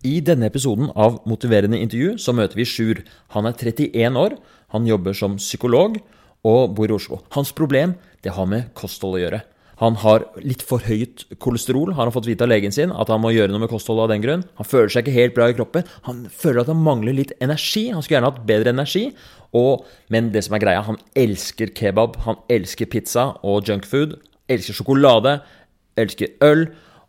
I denne episoden av Motiverende intervju så møter vi Sjur. Han er 31 år, han jobber som psykolog og bor i Oslo. Hans problem det har med kosthold å gjøre. Han har litt for høyt kolesterol, har han fått vite av legen sin, at han må gjøre noe med kostholdet av den grunn. Han føler seg ikke helt bra i kroppen. Han føler at han mangler litt energi. Han skulle gjerne hatt bedre energi. Og, men det som er greia, han elsker kebab, han elsker pizza og junkfood. Elsker sjokolade, elsker øl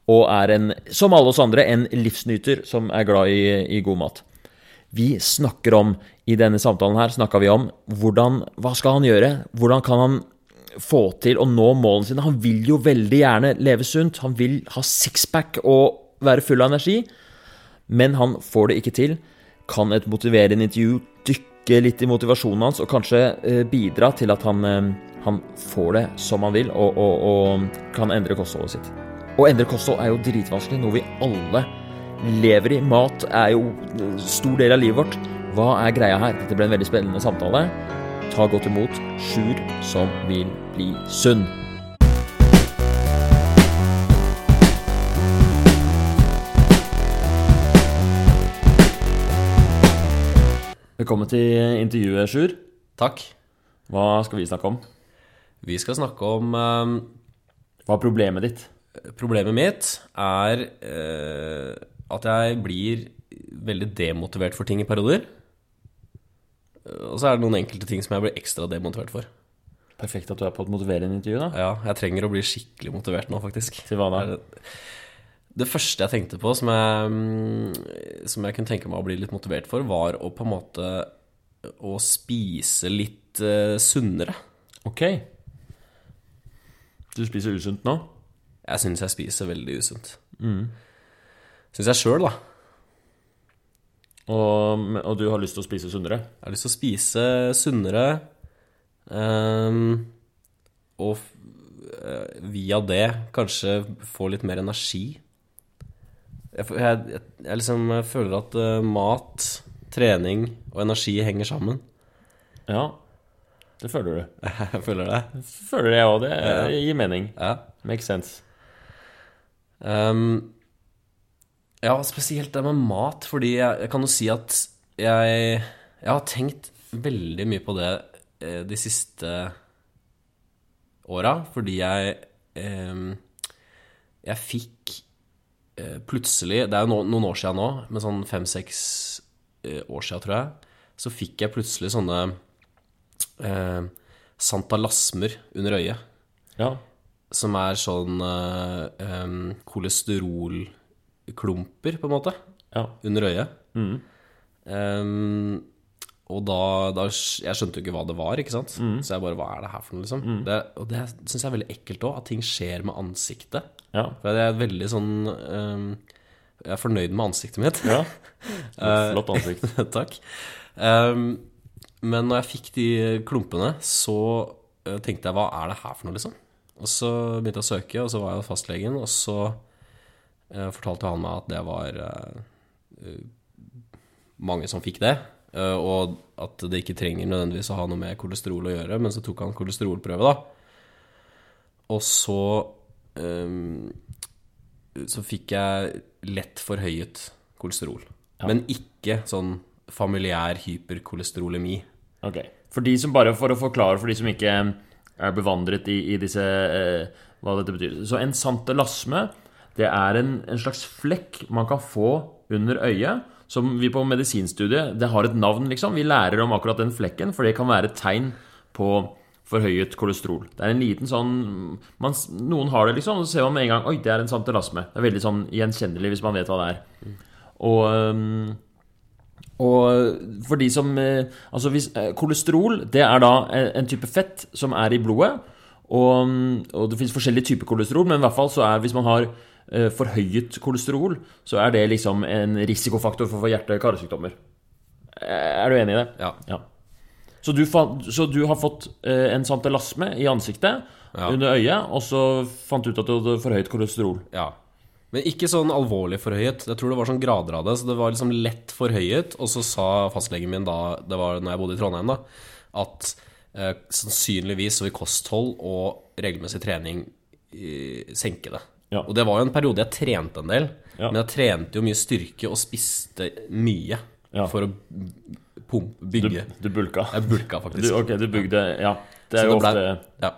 og er en, som alle oss andre, en livsnyter som er glad i, i god mat. Vi snakker om, i denne samtalen her, snakka vi om hvordan, hva skal han gjøre? Hvordan kan han få til å nå målene sine? Han vil jo veldig gjerne leve sunt. Han vil ha sixpack og være full av energi. Men han får det ikke til. Kan et motiverende intervju dykke litt i motivasjonen hans og kanskje eh, bidra til at han, eh, han får det som han vil, og, og, og kan endre kostholdet sitt? Å endre kosthold er jo dritvanskelig, noe vi alle lever i. Mat er jo en stor del av livet vårt. Hva er greia her? Dette ble en veldig spennende samtale. Ta godt imot Sjur som vil bli sunn. Velkommen til intervjuet, Sjur. Takk. Hva skal vi snakke om? Vi skal snakke om um, Hva er problemet ditt? Problemet mitt er eh, at jeg blir veldig demotivert for ting i perioder. Og så er det noen enkelte ting som jeg blir ekstra demotivert for. Perfekt at du er på et motiverende intervju, da. Ja, jeg trenger å bli skikkelig motivert nå, faktisk. Til hva da? Det første jeg tenkte på som jeg, mm, som jeg kunne tenke meg å bli litt motivert for, var å på en måte å spise litt uh, sunnere. Ok. Du spiser usunt nå? Jeg syns jeg spiser veldig usunt. Mm. Syns jeg sjøl, da. Og, og, du har lyst til å spise sunnere? Jeg har lyst til å spise sunnere. Um, og uh, via det kanskje få litt mer energi. Jeg, jeg, jeg, jeg liksom føler at uh, mat, trening og energi henger sammen. Ja, det føler du. jeg føler det. Føler jeg òg. Det gir mening. Ja. Makes sense. Um, ja, spesielt det med mat, fordi jeg, jeg, kan jo si at jeg, jeg har tenkt veldig mye på det eh, de siste åra, fordi jeg eh, Jeg fikk eh, plutselig Det er jo no, noen år siden nå, men sånn fem-seks eh, år siden, tror jeg, så fikk jeg plutselig sånne eh, santalasmer under øyet. Ja som er sånn um, kolesterolklumper, på en måte, ja. under øyet. Mm. Um, og da, da, Jeg skjønte jo ikke hva det var, ikke sant? Mm. Så jeg bare Hva er det her for noe, liksom? Mm. Det, og det syns jeg er veldig ekkelt òg, at ting skjer med ansiktet. Ja. For jeg er veldig sånn um, Jeg er fornøyd med ansiktet mitt. Ja. Flott ansikt. Takk. Um, men når jeg fikk de klumpene, så uh, tenkte jeg hva er det her for noe, liksom? Og så begynte jeg å søke, og så var jeg hos fastlegen, og så eh, fortalte han meg at det var eh, mange som fikk det, eh, og at det ikke trenger nødvendigvis å ha noe med kolesterol å gjøre, men så tok han kolesterolprøve, da. Og så Så fikk jeg lett forhøyet kolesterol. Ja. Men ikke sånn familiær hyperkolesterolemi. Ok. For de som bare for å forklare for de som ikke er bevandret i, i disse eh, hva dette betyr. Så en santelasme, det er en, en, slags flekk man kan få under øyet. Som vi på medisinstudiet Det har et navn, liksom. Vi lærer om akkurat den flekken, for det kan være et tegn på forhøyet kolesterol. Det er en liten sånn man, Noen har det, liksom, og så ser man med en gang Oi, det er en santelasme. Det er veldig sånn gjenkjennelig hvis man vet hva det er. Og um, og for de som eh, Altså hvis eh, Kolesterol, det er da en type fett som er i blodet. Og, og det finnes forskjellige typer kolesterol, men i hvert fall så er hvis man har uh, forhøyet kolesterol, så er det liksom en risikofaktor for å få hjerte- og karsykdommer. Er du enig i det? Ja. ja. Så, du så, du har fått en santelasme i ansiktet ja. under øyet, og så fant du ut at du hadde forhøyet kolesterol. Ja. Men ikke sånn alvorlig forhøyet. Jeg tror det var sånn grader av det. Så det var liksom lett forhøyet. Og så sa fastlegen min da, det var når jeg bodde i Trondheim, da, at eh, sannsynligvis så vil kosthold og regelmessig trening eh, senke det. Ja. Og det var jo en periode jeg trente en del. Ja. Men jeg trente jo mye styrke og spiste mye Ja. for å pumpe, bygge. du bulka. Jeg bulka Du, faktisk. ok, du bygde Ja. Det Så er jo det ble- ofte Ja.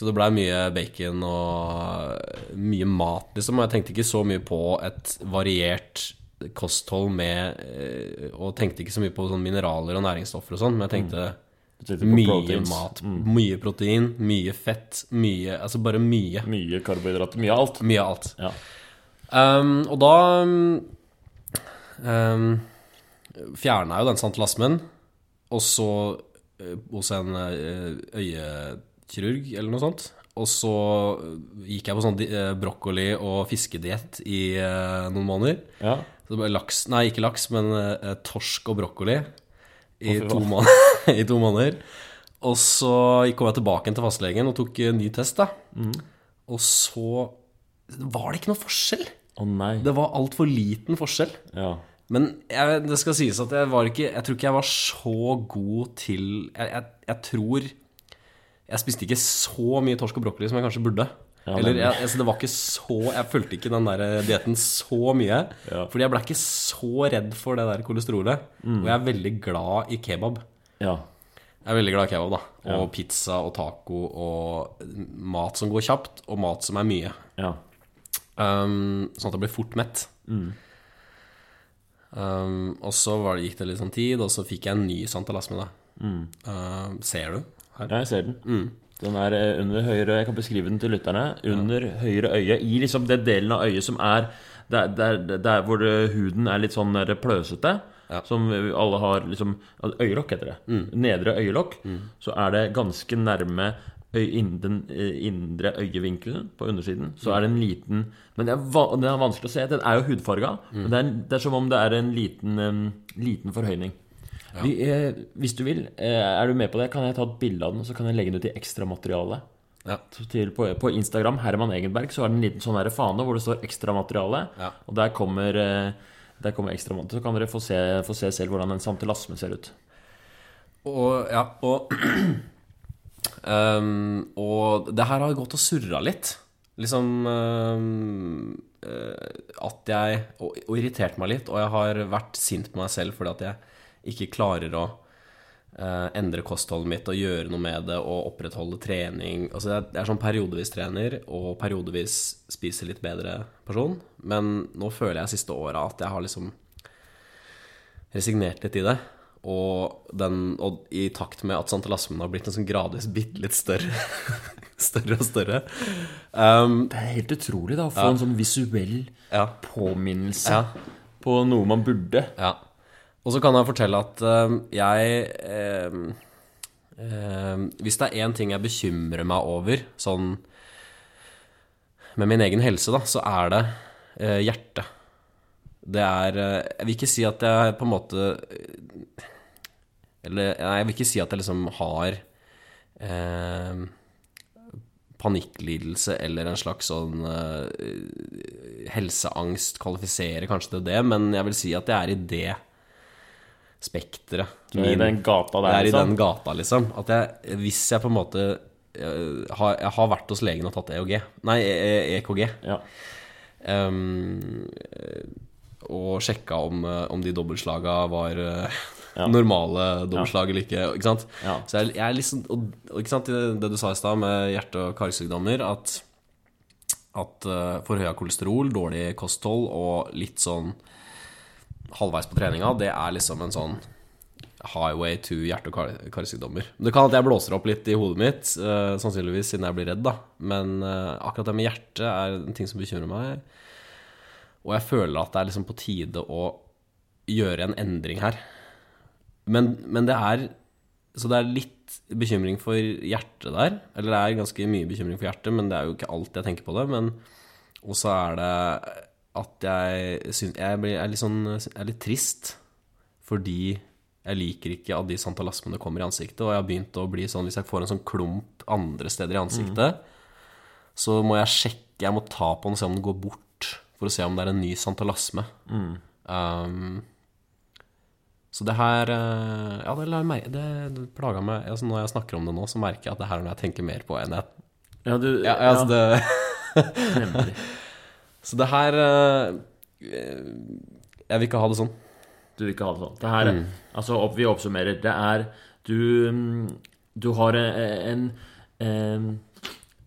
Så det blei mye bacon og mye mat, liksom. Og jeg tenkte ikke så mye på et variert kosthold med eh, Og tenkte ikke så mye på sånn mineraler og næringsstoffer og sånn, men jeg tenkte du mye proteins. mat. Mye protein, mye fett, mye Altså bare mye. Mye karbohydrater. Mye av alt. Mye av alt. Ja. Um, og da um, fjerna jo den santelasmen, og så uh, hos en eh, øyekirurg eller noe sånt. Og så gikk jeg på sånn eh, brokkoli- og fiskediett i eh, noen måneder. ja. Så det ble laks, nei, ikke laks, men eh, torsk og brokkoli i, to måneder, i to måneder. Og så kom jeg tilbake til fastlegen og tok en ny test, da. Mm. Og så var det ikke noe forskjell. Å nei. Det var altfor liten forskjell. Ja. Men jeg, det skal sies at jeg var ikke Jeg tror ikke jeg var så god til Jeg, jeg, jeg tror Jeg spiste ikke så mye torsk og brokkoli som jeg kanskje burde. Ja, Eller jeg, altså, det var ikke så Jeg fulgte ikke den der dietten så mye. Ja. Fordi jeg ble ikke så redd for det der kolesterolet. Mm. Og jeg er veldig glad i kebab. ja. Jeg er veldig glad i kebab, da. Og pizza og taco og mat som går kjapt, og mat som er mye. Ja. Um, sånn at jeg blir fort mett. Um, og så var det, gikk det litt sånn tid, og så fikk jeg en ny santalasme. Mm. Uh, ser du? Her. Ja, jeg ser den. Den er eh, under høyre Jeg kan beskrive den til lytterne. Under høyre øye, i liksom den delen av øyet som er der, der, der hvor huden er litt sånn pløsete. Ja. Som alle har liksom Øyelokk heter det. Nedre øyelokk. Så er det ganske nærme den eh, indre øyevinkelen på undersiden. Så er det en liten Men det er, den er vanskelig å se. Den er jo hudfarga. Men det er, det er som om det er en liten, em, liten forhøyning. Vi, eh, hvis du vil, eh, er du med på det, kan jeg ta et bilde av den, så kan jeg legge den ut i ekstramateriale. Ja. Til, på, på Instagram, Herman Egenberg, så har den en liten sånn her fane hvor det står ekstramateriale. Ja. Og der kommer, eh, der kommer ekstra Så kan dere få se, få se selv hvordan en santelasme ser ut. Og ja, og um, Og det her har gått og surra litt. Liksom um, At jeg og, og irritert meg litt, og jeg har vært sint på meg selv fordi at jeg ikke klarer å uh, endre kostholdet mitt og gjøre noe med det og opprettholde trening. Altså jeg, jeg er sånn periodevis trener og periodevis spiser litt bedre person. Men nå føler jeg siste åra at jeg har liksom resignert litt i det. Og, den, og i takt med at santelasmen har blitt en sånn gradvis bitte litt større. større og større. Um, Det er helt utrolig da å få en sånn visuell ja, påminnelse Ja. på noe man burde. ja. Og så kan jeg fortelle at um, jeg um, um, Hvis det er én ting jeg bekymrer meg over, sånn med min egen helse, da, så er det uh, hjertet. Det er uh, Jeg vil ikke si at jeg på en måte Eller jeg vil ikke si at jeg liksom har eh, panikklidelse eller en slags sånn eh, helseangst kvalifiserer kanskje til det, men jeg vil si at jeg er i det spekteret. Du er i den gata der, Jeg er i liksom. den gata, liksom. At jeg, hvis jeg på en måte eh, har, Jeg har vært hos legen og tatt EOG. Nei, E- EKG. Ja. Um, og sjekka om, eh, om de dobbeltslaga var Ja. normale dobbeltslag eller ikke. Ikke sant? Ja. Så jeg, jeg liksom og ikke sant, Det du sa i stad med hjerte- og karsykdommer, at, at uh, forhøya kolesterol, dårlig kosthold og litt sånn halvveis på treninga, det er liksom en sånn highway to hjerte- og karsykdommer. Det kan at jeg blåser opp litt i hodet mitt, eh, sannsynligvis siden jeg blir redd, da. Men eh, akkurat det med hjertet er en ting som bekymrer meg. Og jeg føler at det er liksom på tide å gjøre en endring her. Men, men det er Så det er litt bekymring for hjertet der. Eller det er ganske mye bekymring for hjertet, men det er jo ikke alt jeg tenker på det. Men Og så er det at jeg syns Jeg jeg, er, litt sånn, jeg er litt trist fordi jeg liker ikke at de santalasmene kommer i ansiktet. Og jeg har begynt å bli sånn hvis jeg får en sånn klump andre steder i ansiktet, så må jeg sjekke Jeg må ta på den og se om den går bort, for å se om det er en ny santalasme. Um, så det her eh, Ja, det, det, det plaga meg altså Når jeg snakker om det nå, så merker jeg at det her er noe jeg tenker mer på enn jeg Ja, du, ja, altså det, nemlig. Så det her eh, Jeg vil ikke ha det sånn. Du vil ikke ha det sånn. Det her, altså, opp, vi oppsummerer. Det er Du, mm, du har eh, en, en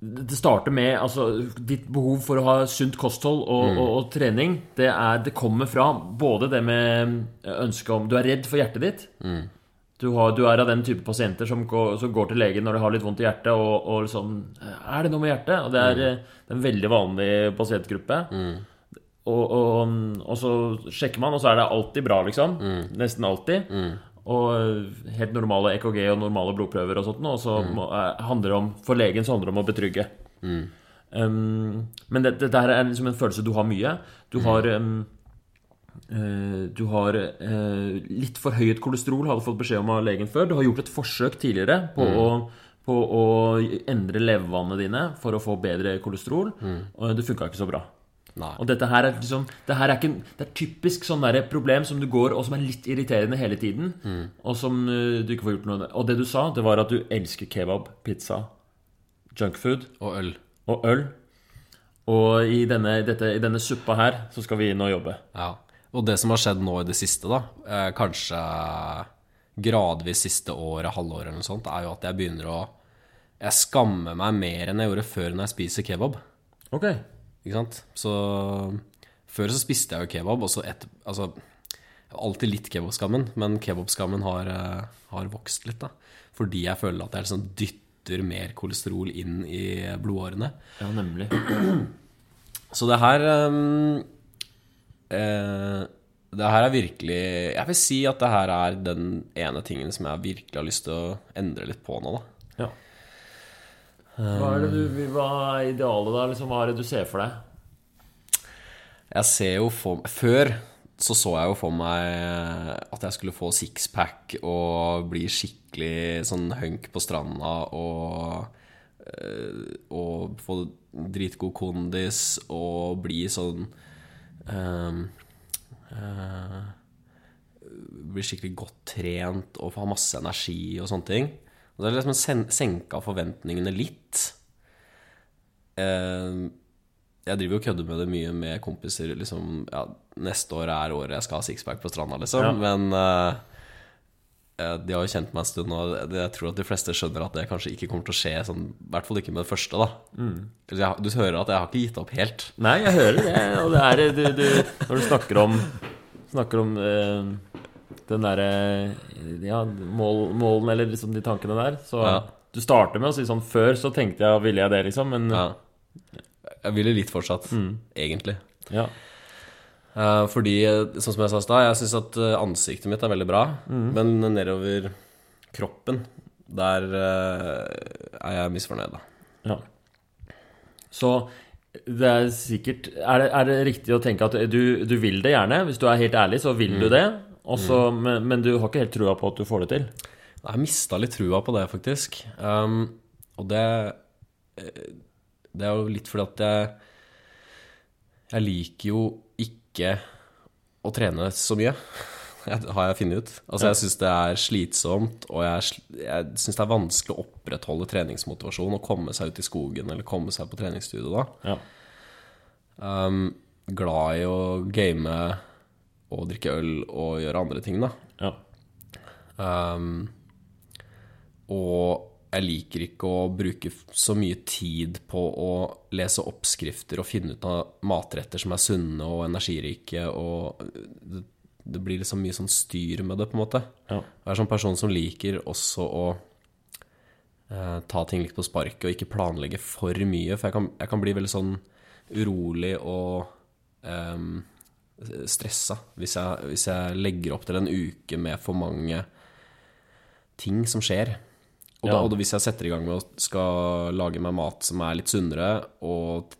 det starter med altså, ditt behov for å ha sunt kosthold og, og, og trening. Det, er, det kommer fra både det med ønsket om Du er redd for hjertet ditt. Du, har, du er av den type pasienter som går, som går til legen når de har litt vondt i hjertet, og, og liksom Er det noe med hjertet? Og det er, mm. det er en veldig vanlig pasientgruppe. Og, og, og så sjekker man, og så er det alltid bra, liksom. Nesten alltid. Og helt normale EKG og normale blodprøver og sånt. Og så må, eh, handler det om For legen så handler det om å betrygge. Um, men det, det er liksom en følelse du har mye. Du har um, Du har eh, litt forhøyet kolesterol, hadde fått beskjed om av legen før. Du har gjort et forsøk tidligere på, å, på å endre levevanene dine for å få bedre kolesterol, og det funka ikke så bra. Nei. Og dette her er liksom Det her er, ikke, det er typisk sånn der problem som du går og som er litt irriterende hele tiden, og som eh, du ikke får gjort noe med. Og det du sa, det var at du elsker kebab, pizza, junkfood Og øl. og øl. Og i denne, dette, i denne suppa her så skal vi inn og jobbe. Ja. Og det som har skjedd nå i det siste, da, eh, kanskje gradvis siste året, halvåret eller noe sånt, er jo at jeg begynner å Jeg skammer meg mer enn jeg gjorde før når jeg spiser kebab. Ok. Ikke sant? Så før så spiste jeg jo kebab, og så etter Altså, alltid litt kebabskammen, men kebabskammen har, eh, har vokst litt, da. Fordi jeg føler at jeg liksom dytter mer kolesterol inn i blodårene. Ja, nemlig. Så det her ehm, eh, Det her er virkelig Jeg vil si at det her er den ene tingen som jeg virkelig har lyst til å endre litt på nå, da. Ja. Hva er det du Hva er idealet, da? Liksom, hva er det du ser for deg? Jeg ser jo for Før så så jeg jo for meg at jeg skulle få sixpack og bli skikkelig sånn hunk på stranda og eh, Og få dritgod kondis og bli sånn ehm, uh, Blir skikkelig godt trent og ha masse energi og sånne ting. Og det jeg liksom sen senka forventningene litt. Eh, jeg driver jo og kødder med det mye med kompiser. Liksom, ja, neste år er året jeg skal ha sixpack på stranda, liksom. Ja. Men eh, de har jo kjent meg en stund, og jeg tror at de fleste skjønner at det kanskje ikke kommer til å skje. Sånn, I hvert fall ikke med det første, da. mm. jeg, du hører at jeg har ikke gitt opp helt. Nei, jeg hører det. Og det er du, du, Når du snakker om Snakker om øh, den derre Ja, mål, målen, eller liksom de tankene der. Så Ja. du starter med å si sånn Før så tenkte jeg ville jeg det, liksom. Men ja. Jeg vil jo litt fortsatt, egentlig. ja. Eh, fordi, sånn som jeg sa i stad, jeg syns at eh, ansiktet mitt er veldig bra. Men nedover kroppen, der eh, er jeg misfornøyd, da. Ja. Så det er sikkert Er det, er det riktig å tenke at du, du vil det gjerne? Hvis du er helt ærlig, så vil du det. Også, men, men du har ikke helt trua på at du får det til? Jeg har mista litt trua på det, faktisk. Um, og det Det er jo litt fordi at jeg Jeg liker jo ikke å trene så mye, har jeg funnet ut. Altså, jeg syns det er slitsomt, og jeg, jeg syns det er vanskelig å opprettholde treningsmotivasjon og komme seg ut i skogen eller komme seg på treningsstudio da. Ja. Um, glad i å game og drikke øl og gjøre andre ting, da. ja. Um, og jeg liker ikke å bruke så mye tid på å lese oppskrifter og finne ut av matretter som er sunne og energirike, og det, det blir liksom mye sånn styr med det, på en måte. Ja. Jeg er sånn person som liker også å eh, ta ting litt på sparket og ikke planlegge for mye, for jeg kan, jeg kan bli veldig sånn urolig og eh, stressa hvis jeg, hvis jeg legger opp til en uke med for mange ting som skjer. Og, da, Ja. og hvis jeg setter i gang med å skal lage meg mat som er litt sunnere, og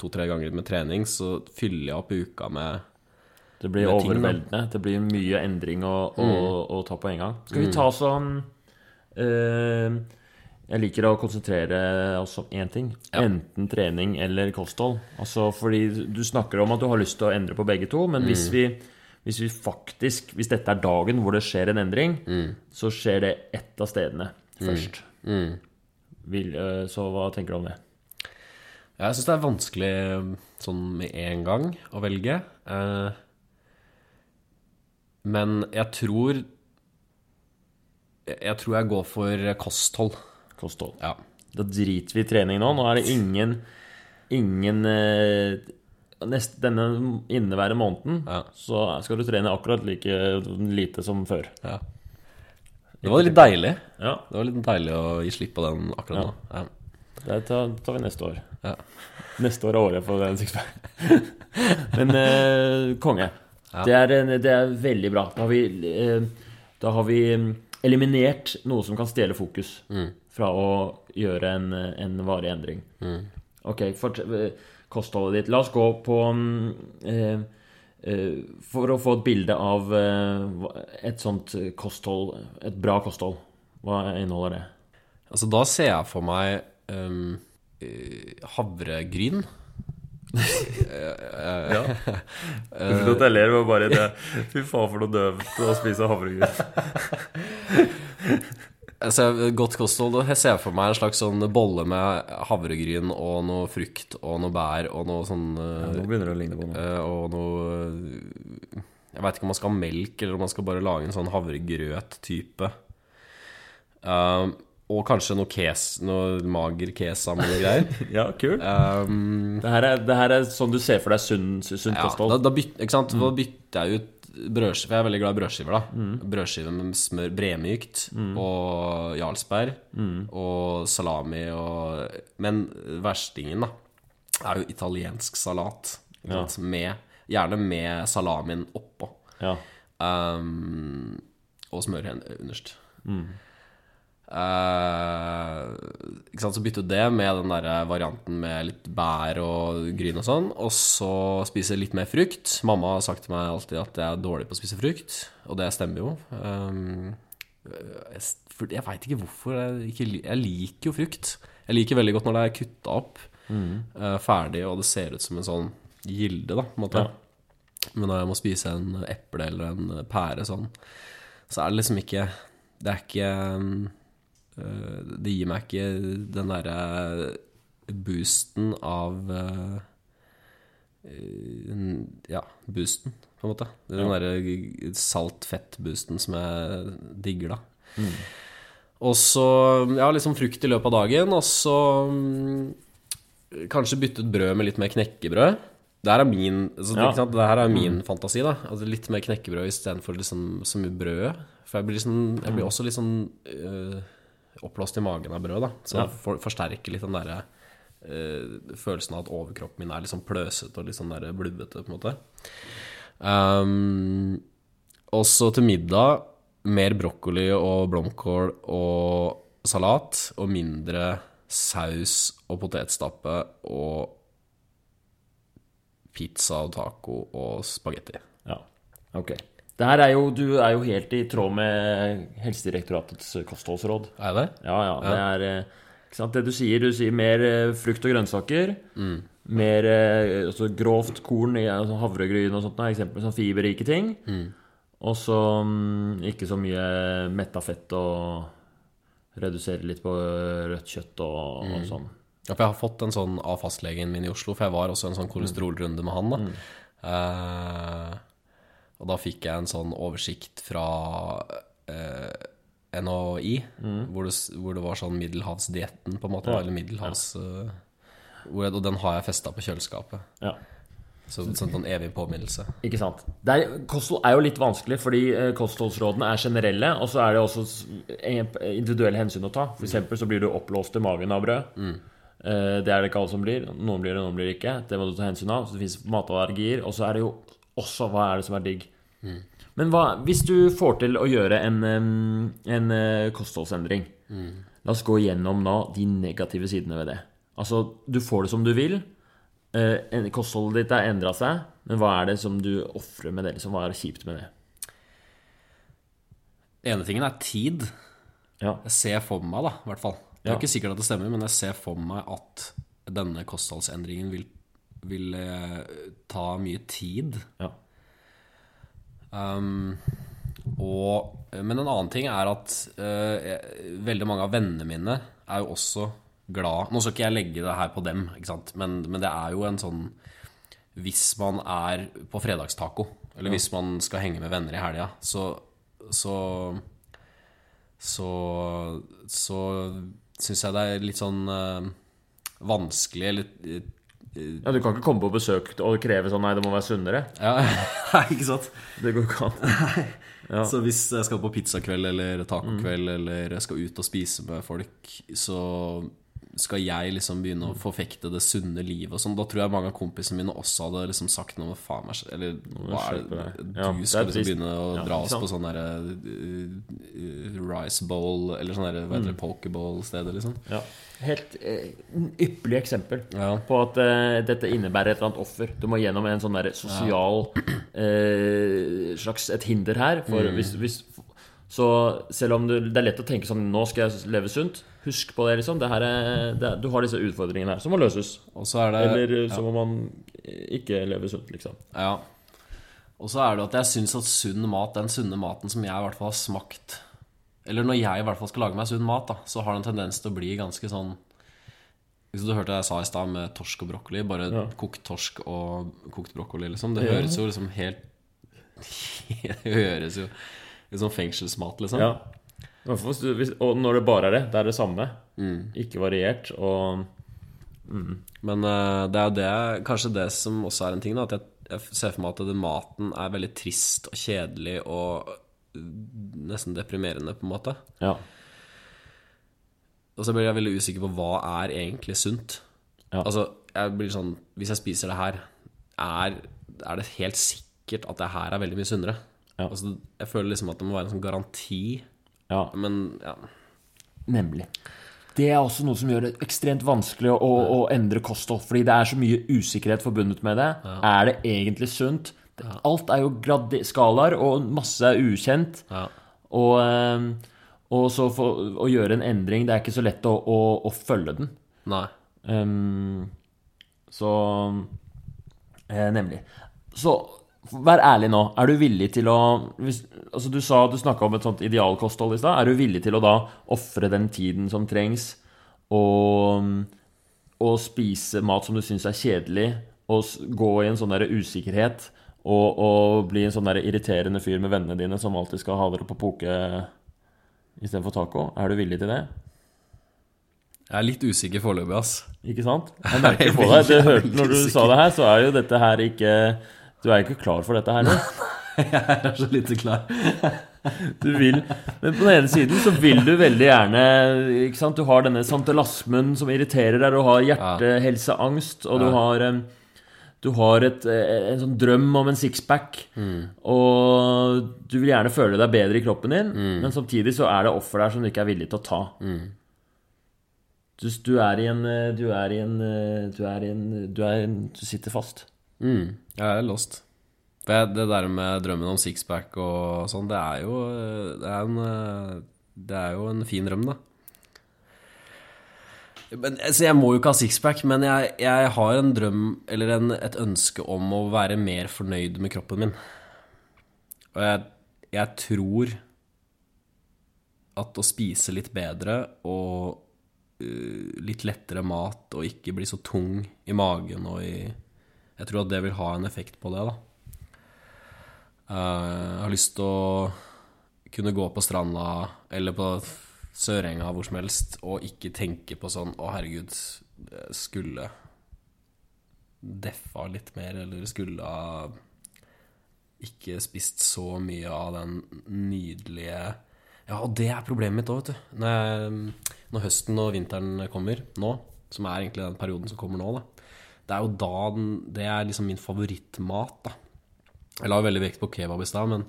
to-tre ganger med trening, så fyller jeg opp uka med Det blir Med ting, overveldende. Det blir mye endring å, å, å ta på en gang. Skal vi ta sånn eh, Jeg liker å konsentrere oss om én ting. Ja. Enten trening eller kosthold. Altså fordi du snakker om at du har lyst til å endre på begge to, men hvis vi hvis vi faktisk, hvis dette er dagen hvor det skjer en endring, så skjer det ett av stedene først. mm. Vil, eh, så hva tenker du om det? Jeg syns det er vanskelig sånn med en gang å velge. Eh, men jeg tror Jeg tror jeg går for kosthold. Kosthold. Ja. Da driter vi i trening nå. Nå er det ingen Ingen eh, nest, Denne inneværende måneden Ja. så skal du trene akkurat like lite som før. ja. Det var litt deilig. Ja, Det var litt deilig å gi slipp på den akkurat nå. Ja. det tar, tar vi neste år. Ja. Neste år er året for den sixpack. Men eh, konge. Ja. Det, er, en- det er veldig bra. Da har vi, eh, da har vi mm, eliminert noe som kan stjele fokus Mm. fra å gjøre en, en varig endring. Ok, fort, eh, kostholdet ditt. La oss gå på mm, eh, For å få et bilde av eh, et sånt kosthold, et bra kosthold. Hva inneholder det? Altså, da ser jeg for meg um, eh, havregryn. Ja. Unnskyld at jeg ler, men bare det Fy faen, for noe døvt å spise havregryn. Altså, godt kosthold, Jeg ser for meg en slags sånn bolle med havregryn og noe frukt og noe bær og noe sånn ja, Nå begynner det å ligne på noe. eh, Og noe Jeg veit ikke om man skal ha melk, eller om man skal bare lage en sånn havregrøt-type. Um, og kanskje noe kes, noe mager kesam noe greier. Ja, kult. Um, Det her, er, det her er sånn du ser for deg sunn, sunt ja, kosthold. da, da, byt, ikke sant? da bytter jeg ut brødskiver. Jeg er veldig glad i brødskiver. da Brødskiver med smør bremykt og jarlsberg og salami og Men verstingen, da, er jo italiensk salat. Ja. Med, gjerne med salamien oppå. Ja. Um, og smør underst. underst. Eh, Så bytte ut det med den der varianten med litt bær og gryn og sånn. Og så spise litt mer frukt. Mamma har sagt til meg alltid at jeg er dårlig på å spise frukt, og det stemmer jo. Um, jeg, jeg veit ikke hvorfor. Jeg, ikke, jeg liker jo frukt. Jeg liker veldig godt når det er kutta opp, eh, ferdig, og det ser ut som en sånn gilde, da, på en måte. Ja. Men når jeg må spise en eple eller en pære sånn, så er det liksom ikke Det er ikke øh, Det gir meg ikke den derre boosten av øh, Ja, boosten, på en måte. Den derre salt-fett-boosten som jeg digger, da. Og så ja, liksom frukt i løpet av dagen, og så mm, kanskje bytte ut brød med litt mer knekkebrød. Det her er min, altså, Ja. Det her er min fantasi. da altså, Litt mer knekkebrød istedenfor liksom, så mye brød. For jeg blir, liksom, jeg blir også litt sånn øh, oppblåst i magen av brød. da Så Ja. for, forsterker litt den derre uh, følelsen av at overkroppen min er litt sånn pløsete og litt sånn der blubbete, på en måte. Um, også til middag mer brokkoli og blomkål og salat, og mindre saus og potetstappe og pizza og taco og spagetti. Ja, ok. Det her er jo, du er jo helt i tråd med Helsedirektoratets kostholdsråd. Er det? Ja, ja. Det er eh, ikke sant? det du sier. Du sier mer eh, frukt og grønnsaker. Mer eh, altså grovt korn, i, altså havregryn og sånt. da, Eksempel sånn fiberrike ting. Og så mm, ikke så mye metta fett og redusere litt på rødt kjøtt og, og sånn. Ja, for jeg har fått en sånn av fastlegen min i Oslo, for jeg var også en sånn kolesterolrunde med han. da Eh, Og da fikk jeg en sånn oversikt fra eh, NHI, hvor, det, hvor det var sånn middelhavsdietten, på en måte. Ja. Eller middelhavs... eh, hvor jeg, og den har jeg festa på kjøleskapet. Ja. Så sånn en evig påminnelse. Ikke sant. Det er, kosthold er jo litt vanskelig, fordi eh, kostholdsrådene er generelle, og så er det også individuelle hensyn å ta. For eksempel så blir du oppblåst i magen av brød. Mm. Det er det ikke alle som blir. Noen blir det, noen blir det ikke. Det må du ta hensyn av. Så det fins matallergier. Og så er det jo også hva er det som er digg. Men hva, hvis du får til å gjøre en, en kostholdsendring kostholdsendring La oss gå gjennom nå de negative sidene ved det. Altså, du får det som du vil. Eh, Kostholdet ditt har endra seg, men hva er det som du ofrer med det? Liksom, hva er det kjipt med det? ene tingen er tid. Ja. Jeg ser for meg, da, i hvert fall. Det er Ja. ikke sikkert at det stemmer, men jeg ser for meg at denne kostholdsendringen vil, vil ta mye tid. ja. Um, og, men en annen ting er at uh, jeg- veldig mange av vennene mine er jo også glad Nå skal ikke jeg legge det her på dem? Men, men det er jo en sånn Hvis man er på fredagstaco, eller hvis man skal henge med venner i helga, så så så, så syns jeg det er litt sånn eh, vanskelig eller eh, Ja, Du kan ikke komme på besøk og kreve sånn Nei, det må være sunnere. Ja, nei, ikke sant? Det går ikke an. Så hvis jeg skal på pizzakveld eller tacokveld eller jeg skal ut og spise med folk, så skal jeg liksom begynne å forfekte det sunne livet og sånn. Da tror jeg mange av kompisene mine også hadde liksom sagt noe faen meg Eller hva er det. Du Ja, er skal liksom begynne å Ja, dra oss på sånn derre uh, uh, rice bowl Eller sånn derre, hva heter det, pokeball-stedet, liksom. Ja. Helt uh, ypperlig eksempel Ja. på at uh, dette innebærer et eller annet offer. Du må gjennom en sånn der sosial uh, slags et hinder her. For hvis, hvis, så selv om du, det er lett å tenke sånn Nå skal jeg leve sunt. Husk på det, liksom. Det her er, det, er- du har disse utfordringene her som må løses. Det Eller eh, så må man ikke leve sunt, liksom. Ja. Og så er det at jeg syns at sunn mat, den sunne maten som jeg i hvert fall har smakt Eller når jeg i hvert fall skal lage meg sunn mat, da, så har det en tendens til å bli ganske sånn du hørte jeg sa i stad med torsk og brokkoli, bare Ja. kokt torsk og kokt brokkoli, liksom. Det høres jo liksom helt Det høres jo ut sånn fengselsmat, liksom. Ja. Og når det bare er det. Det er det samme. Ikke variert. Og Men eh, det er jo det, kanskje det som også er en ting, da, at jeg, jeg ser for meg at den maten er veldig trist og kjedelig og eh, nesten deprimerende, på en måte. ja. Og så blir jeg veldig usikker på hva er egentlig sunt. Ja. Altså, jeg blir sånn Hvis jeg spiser det her, er, er det helt sikkert at det her er veldig mye sunnere? Ja. Altså, jeg føler liksom at det må være en sånn garanti, ja. men ja. Nemlig. Det er også noe som gjør det ekstremt vanskelig å, å endre kosthold. Fordi det er så mye usikkerhet forbundet med det. Er det egentlig sunt? Alt er jo skalaer, og masse er ukjent. ja. Og, eh, og så for, å gjøre en endring Det er ikke så lett å, å, å følge den. Nei. Um, så eh, Nemlig. Så vær ærlig nå. Er du villig til å hvis, altså Du sa du snakka om et sånt idealkosthold i stad. Er du villig til å da ofre den tiden som trengs, og, og spise mat som du syns er kjedelig, og gå i en sånn der usikkerhet, og, og bli en sånn der irriterende fyr med vennene dine som alltid skal ha dere på poke istedenfor taco? Er du villig til det? Jeg er litt usikker foreløpig, ass. Ikke sant? Jeg merker på deg. Det hørte, når du sa det her, så er jo dette her ikke Du er ikke klar for dette her nå. Jeg er så lite klar. Du vil Men på den ene siden så vil du veldig gjerne Ikke sant? Du har denne santelasmen som irriterer deg, du har hjertehelseangst, og du har du har et, eh, en sånn drøm om en sixpack, og du vil gjerne føle deg bedre i kroppen din, men samtidig så er det offer der som du ikke er villig til å ta. Du, du er i en Du er i en Du er i en Du, er i en, du sitter fast. Mm, jeg er lost. For det der med drømmen om sixpack og sånn, det er jo Det er en, det er jo en fin drøm, da. Men, altså, jeg må jo ikke ha sixpack, men jeg, jeg har en drøm, eller en, et ønske om å være mer fornøyd med kroppen min. Og jeg, jeg tror at å spise litt bedre og uh, litt lettere mat og ikke bli så tung i magen og i Jeg tror at det vil ha en effekt på det, da. Eh, jeg har lyst til å kunne gå på stranda eller på Sørenga hvor som helst og ikke tenke på sånn Å, herregud, skulle deffa litt mer, eller skulle ha ikke spist så mye av den nydelige Ja, og det er problemet mitt òg, vet du. Når, jeg, når høsten og vinteren kommer nå, som er egentlig den perioden som kommer nå, da. Det er jo da den, Det er liksom min favorittmat, da. Jeg la veldig vekt på kebab i stad, men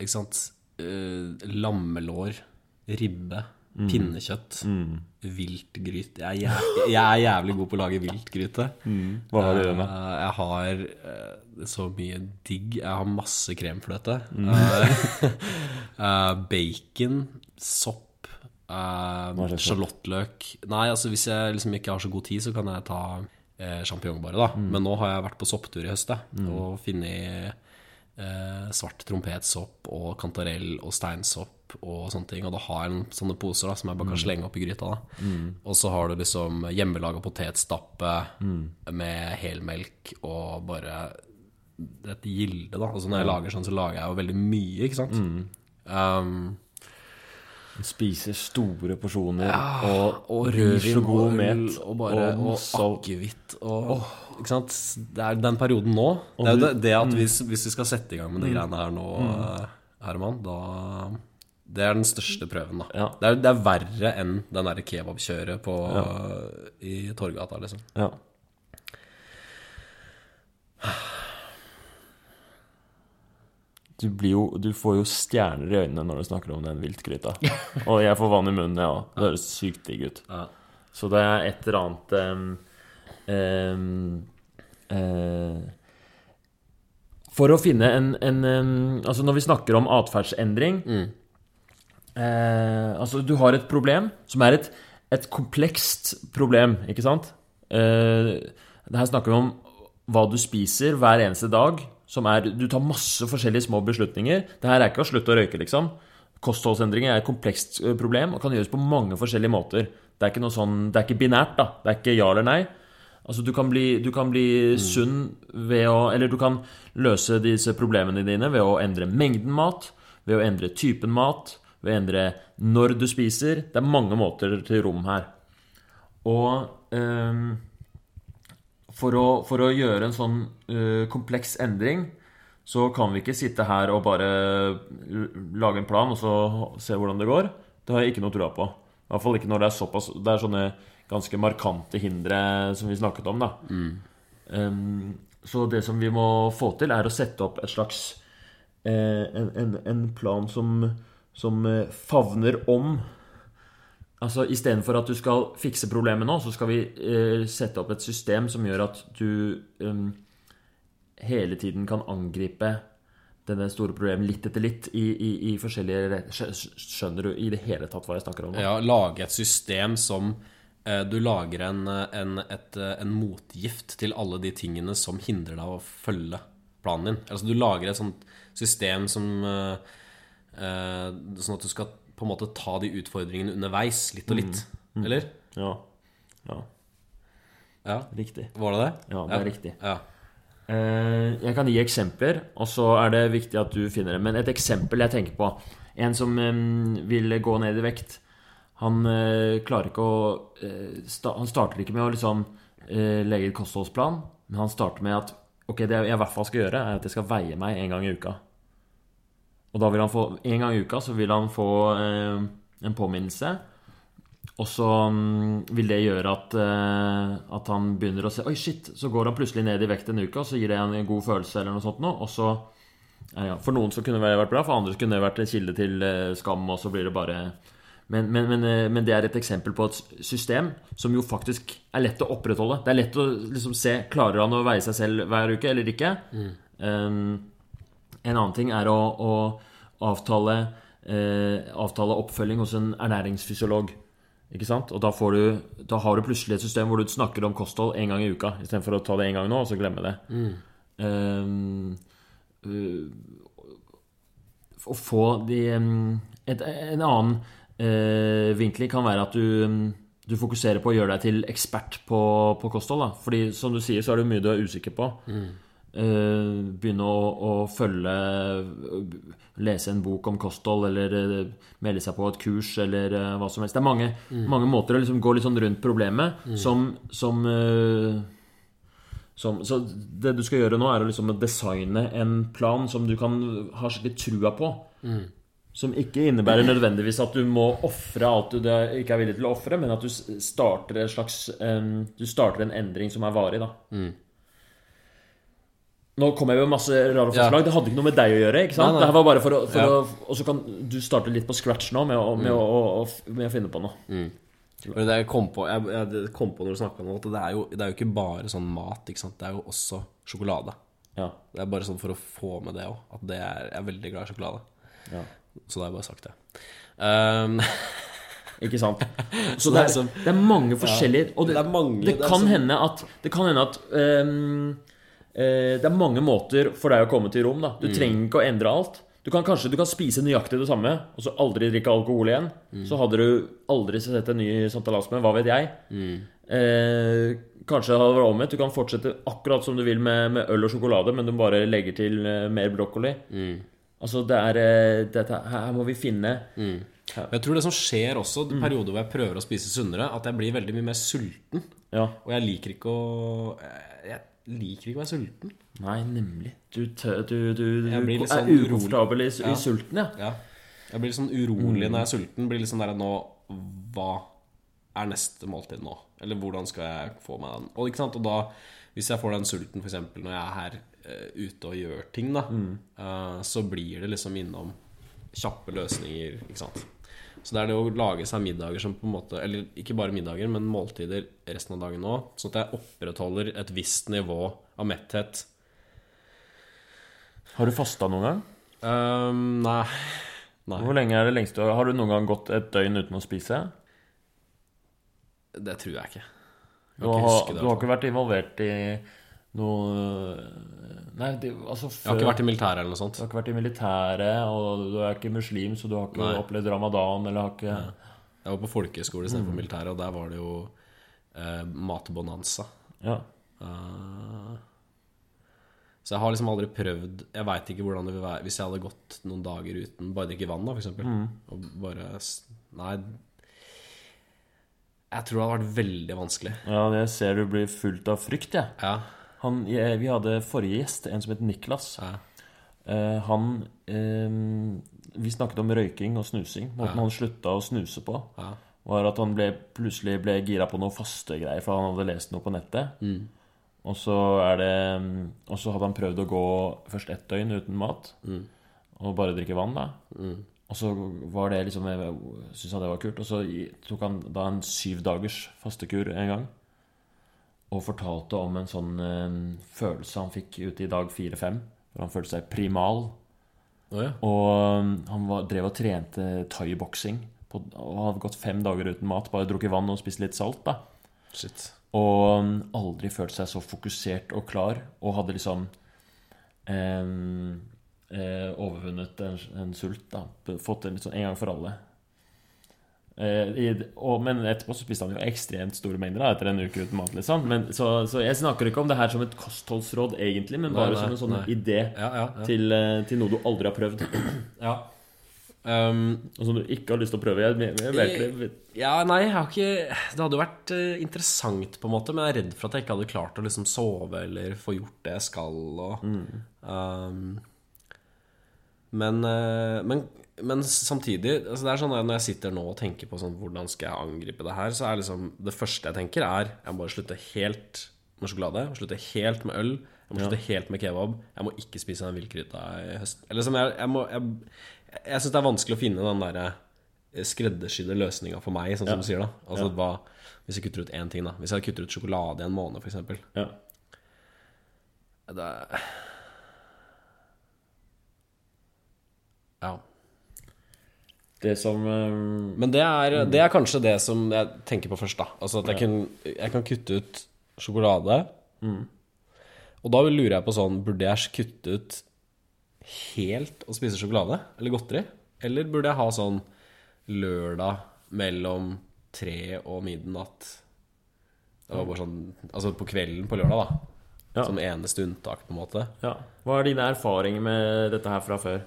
ikke sant Eh, Lammelår, ribbe, pinnekjøtt, viltgryte jeg, jeg, jeg er jævlig god på å lage viltgryte. Hva har du gjort med? Eh, Jeg har eh, så mye digg. Jeg har masse kremfløte. Eh, eh, bacon, sopp, uh, sjalottløk Nei, altså hvis jeg liksom ikke har så god tid, så kan jeg ta uh, sjampinjong bare, da. Mm. Men nå har jeg vært på sopptur i høst, mm. og funnet eh, svart trompetsopp og kantarell og steinsopp og sånne ting. Og da har jeg sånne poser da som jeg bare kan slenge opp i gryta. da Og så har du liksom hjemmelaga potetstappe med helmelk og bare et gilde, da. Altså når jeg lager sånn, så lager jeg jo veldig mye, ikke sant. Um, Spiser store porsjoner og, og så rødvin god og øl og bare og og akevitt og Ikke sant? Det er den perioden nå. Det er jo det, det at hvis, hvis vi skal sette i gang med de greiene her nå, eh, Herman, da Det er den største prøven, da. Ja. Det, er, det er verre enn den derre kebabkjøret på, i Torgata, liksom. Ja. Du, blir jo, du får jo stjerner i øynene når du snakker om den viltgryta. Og jeg får vann i munnen, jeg òg. Det høres sykt digg ut. Ja. Så det er et eller annet um, um, uh, For å finne en, en um, Altså, når vi snakker om atferdsendring eh, Altså, du har et problem som er et, et komplekst problem, ikke sant? Uh, det her snakker vi om hva du spiser hver eneste dag. Som er, du tar masse forskjellige små beslutninger. Det her er ikke å slutte å røyke, liksom. Kostholdsendringer er et komplekst problem og kan gjøres på mange forskjellige måter. Det er ikke noe sånn, det er ikke binært, da. Det er ikke ja eller nei. Altså, du kan bli, du kan bli sunn ved å Eller du kan løse disse problemene dine ved å endre mengden mat, ved å endre typen mat, ved å endre når du spiser. Det er mange måter til rom her. Og ehm, for, å, for å gjøre en sånn uh, kompleks endring, så kan vi ikke sitte her og bare lage en plan og så se hvordan det går. Det har jeg ikke noe trua på. I hvert fall ikke når det er såpass Det er sånne ganske markante hindre som vi snakket om, da. Ehm, så det som vi må få til, er å sette opp et slags eh, en, en, en plan som, som eh, favner om Altså Istedenfor at du skal fikse problemet nå, så skal vi eh, sette opp et system som gjør at du em, hele tiden kan angripe denne store problemet litt etter litt i, i, i forskjellige Skjønner du i det hele tatt hva jeg snakker om? nå? Ja, lage et system som eh, Du lager en, en, et, en motgift til alle de tingene som hindrer deg å følge planen din. Altså du lager et sånt system som eh, eh, Sånn at du skal på en måte ta de utfordringene underveis, litt og litt. Eller? Ja. ja. Ja, Riktig. var det det? Ja, det er riktig. Ja. Eh, Jeg kan gi eksempler, og så er det viktig at du finner det. Men et eksempel jeg tenker på En som vil gå ned i vekt. Han eh, klarer ikke å eh, Han starter ikke med å liksom legge et kostholdsplan, men han starter med at Ok, det jeg i hvert fall skal gjøre, er at jeg skal veie meg en gang i uka. Og da vil han få En gang i uka så vil han få eh, en påminnelse. Og så um, vil det gjøre at, eh, at han begynner å se Oi, shit, så går han plutselig ned i vekt en uke, og så gir det en god følelse, eller noe sånt noe. Og så ja, ja, For noen så kunne det vært bra, for andre så kunne det vært en kilde til eh, skam, og så blir det bare men, men, men, eh, men det er et eksempel på et system som jo faktisk er lett å opprettholde. Det er lett å liksom se Klarer han å veie seg selv hver uke eller ikke? Um, en annen ting er å, å avtale, eh, avtale oppfølging hos en ernæringsfysiolog. Ikke sant? Og da, du, da har du plutselig et system hvor du snakker om kosthold én gang i uka, istedenfor å ta det én gang nå og så glemme det. Um, uh, å få de um, et, En annen uh, vinkling kan være at du, um, du fokuserer på å gjøre deg til ekspert på, på kosthold. Da. Fordi som du sier, så er det mye du er usikker på. Eh, begynne å, å følge Lese en bok om kosthold, eller eh, melde seg på et kurs, eller eh, hva som helst. Det er mange, mange måter å liksom gå litt sånn rundt problemet som, som, eh, som Så det du skal gjøre nå, er å liksom designe en plan som du kan ha skikkelig trua på. Som ikke innebærer nødvendigvis at du må ofre alt du ikke er villig til å ofre, men at du starter slags eh, Du starter en endring som er varig, da. Nå kom jeg med masse rare forslag. Det hadde ikke noe med deg å gjøre. ikke sant? Nei, nei. Det var bare for å, for Ja. å Og så kan du starte litt på scratch nå med å, med å, å, med å finne på noe. Men det jeg kom på, jeg, jeg kom på når du snakka om at det er, jo, det er jo ikke bare sånn mat. ikke sant? Det er jo også sjokolade. Ja. Det er bare sånn for å få med det òg, at det er, jeg er veldig glad i sjokolade. ja. Så da har jeg bare sagt det. Um, Ikke sant? Så det det er det er mange forskjellige Og det, Det mange, det det kan som- hende at Det kan hende at eh, Det er mange måter for deg å komme til rom. da Du trenger ikke å endre alt. Du kan kanskje du kan spise nøyaktig det samme, og så aldri drikke alkohol igjen. Så hadde du aldri sett en ny Santa Lasme, hva vet jeg. Eh, kanskje hadde det vært omvendt. Du kan fortsette akkurat som du vil med, med øl og sjokolade, men du bare legger til eh, mer brokkoli. Altså, det er eh, dette, Her må vi finne Men jeg tror det som skjer også, i perioder hvor jeg prøver å spise sunnere, at jeg blir veldig mye mer sulten. Ja. Og jeg liker ikke å liker ikke å være sulten. Nei, nemlig. Du, tø- du, du, du er sånn ukomfortabel i, i sulten, ja. Ja. Jeg blir litt sånn urolig når jeg er sulten. Blir litt sånn der nå Hva er neste måltid nå? Eller hvordan skal jeg få meg den? Og, ikke sant? og da, hvis jeg får den sulten f.eks. når jeg er her uh, ute og gjør ting, da, eh, så blir det liksom innom kjappe løsninger, ikke sant. Så det er det å lage seg middager som på en måte Eller ikke bare middager, men måltider resten av dagen òg. Sånn at jeg opprettholder et visst nivå av metthet. Har du fasta noen gang? Um, nei. Nei. Hvor lenge er det lengste Har du noen gang gått et døgn uten å spise? Det tror jeg ikke. Jeg Du kan ikke har, det, du har ikke vært involvert i noe Nei, det, altså Jeg har ikke vært i militæret eller noe sånt. Du har ikke vært i militæret, og du er ikke muslim, så du har ikke Nei. opplevd ramadan eller har ikke Jeg var på folkehøyskole istedenfor militæret, og der var det jo eh, matbonanza. Ja. Uh, så jeg har liksom aldri prøvd Jeg veit ikke hvordan det vil være hvis jeg hadde gått noen dager uten bare drikke vann, da, for eksempel. Og bare Nei. Jeg tror det hadde vært veldig vanskelig. ja, jeg ser du blir fullt av frykt, jeg. Ja. Han, jeg, vi hadde forrige gjest, en som het Niklas. Ja. Eh, han eh, Vi snakket om røyking og snusing. Måten han slutta å snuse på, Ja. var at han ble, plutselig ble gira på noe fastegreier, for han hadde lest noe på nettet. Og så er det Og så hadde han prøvd å gå først ett døgn uten mat. Og bare drikke vann, da. Og så var det liksom Jeg syntes han det var kult. Og så tok han da en syv dagers fastekur en gang. Og fortalte om en sånn eh, følelse han fikk ute i dag fire-fem. For han følte seg primal. Oh, ja. Og um, han var, drev og trente thaiboksing. Og hadde gått fem dager uten mat. Bare drukket vann og spist litt salt. da Shit. Og um, aldri følt seg så fokusert og klar. Og hadde liksom eh, overvunnet en, en sult. da Fått det litt sånn en gang for alle. Eh, i, og, men etterpå så spiste han jo ekstremt store mengder da, etter en uke uten mat. liksom men, så, så jeg snakker ikke om det her som et kostholdsråd, egentlig, men bare nei, som en sånn nei. idé Ja, ja. ja. til, eh, til noe du aldri har prøvd. ja. Um, Og som du ikke har lyst til å prøve. Jeg, jeg, jeg, Ja, nei, jeg har ikke Det hadde jo vært eh, interessant, på en måte, men jeg er redd for at jeg ikke hadde klart å liksom sove eller få gjort det jeg skal. Og, um, men, men, men samtidig altså Det er sånn at Når jeg sitter nå og tenker på sånn, hvordan skal jeg angripe det her, så er liksom det første jeg tenker, er jeg må bare slutte helt med sjokolade. Jeg må slutte helt med øl. Jeg må slutte helt med kebab. Jeg må ikke spise den villkrydda i høst. Eller sånn, jeg, jeg, må- jeg, jeg syns det er vanskelig å finne den derre skreddersydde løsninga for meg, sånn som du sier. da Altså hva, Hvis jeg kutter ut én ting, da. Hvis jeg kutter ut sjokolade i en måned, f.eks. ja. Det er Ja. Det som eh, Men det er, det er kanskje det som jeg tenker på først, da. Altså at jeg, kan, jeg kan kutte ut sjokolade. Og da lurer jeg på sånn Burde jeg kutte ut helt å spise sjokolade eller godteri? Eller burde jeg ha sånn lørdag mellom tre og midnatt? Det var bare sånn Altså på kvelden på lørdag, da. Ja. Som eneste unntak, på en måte. ja. Hva er dine erfaringer med dette her fra før?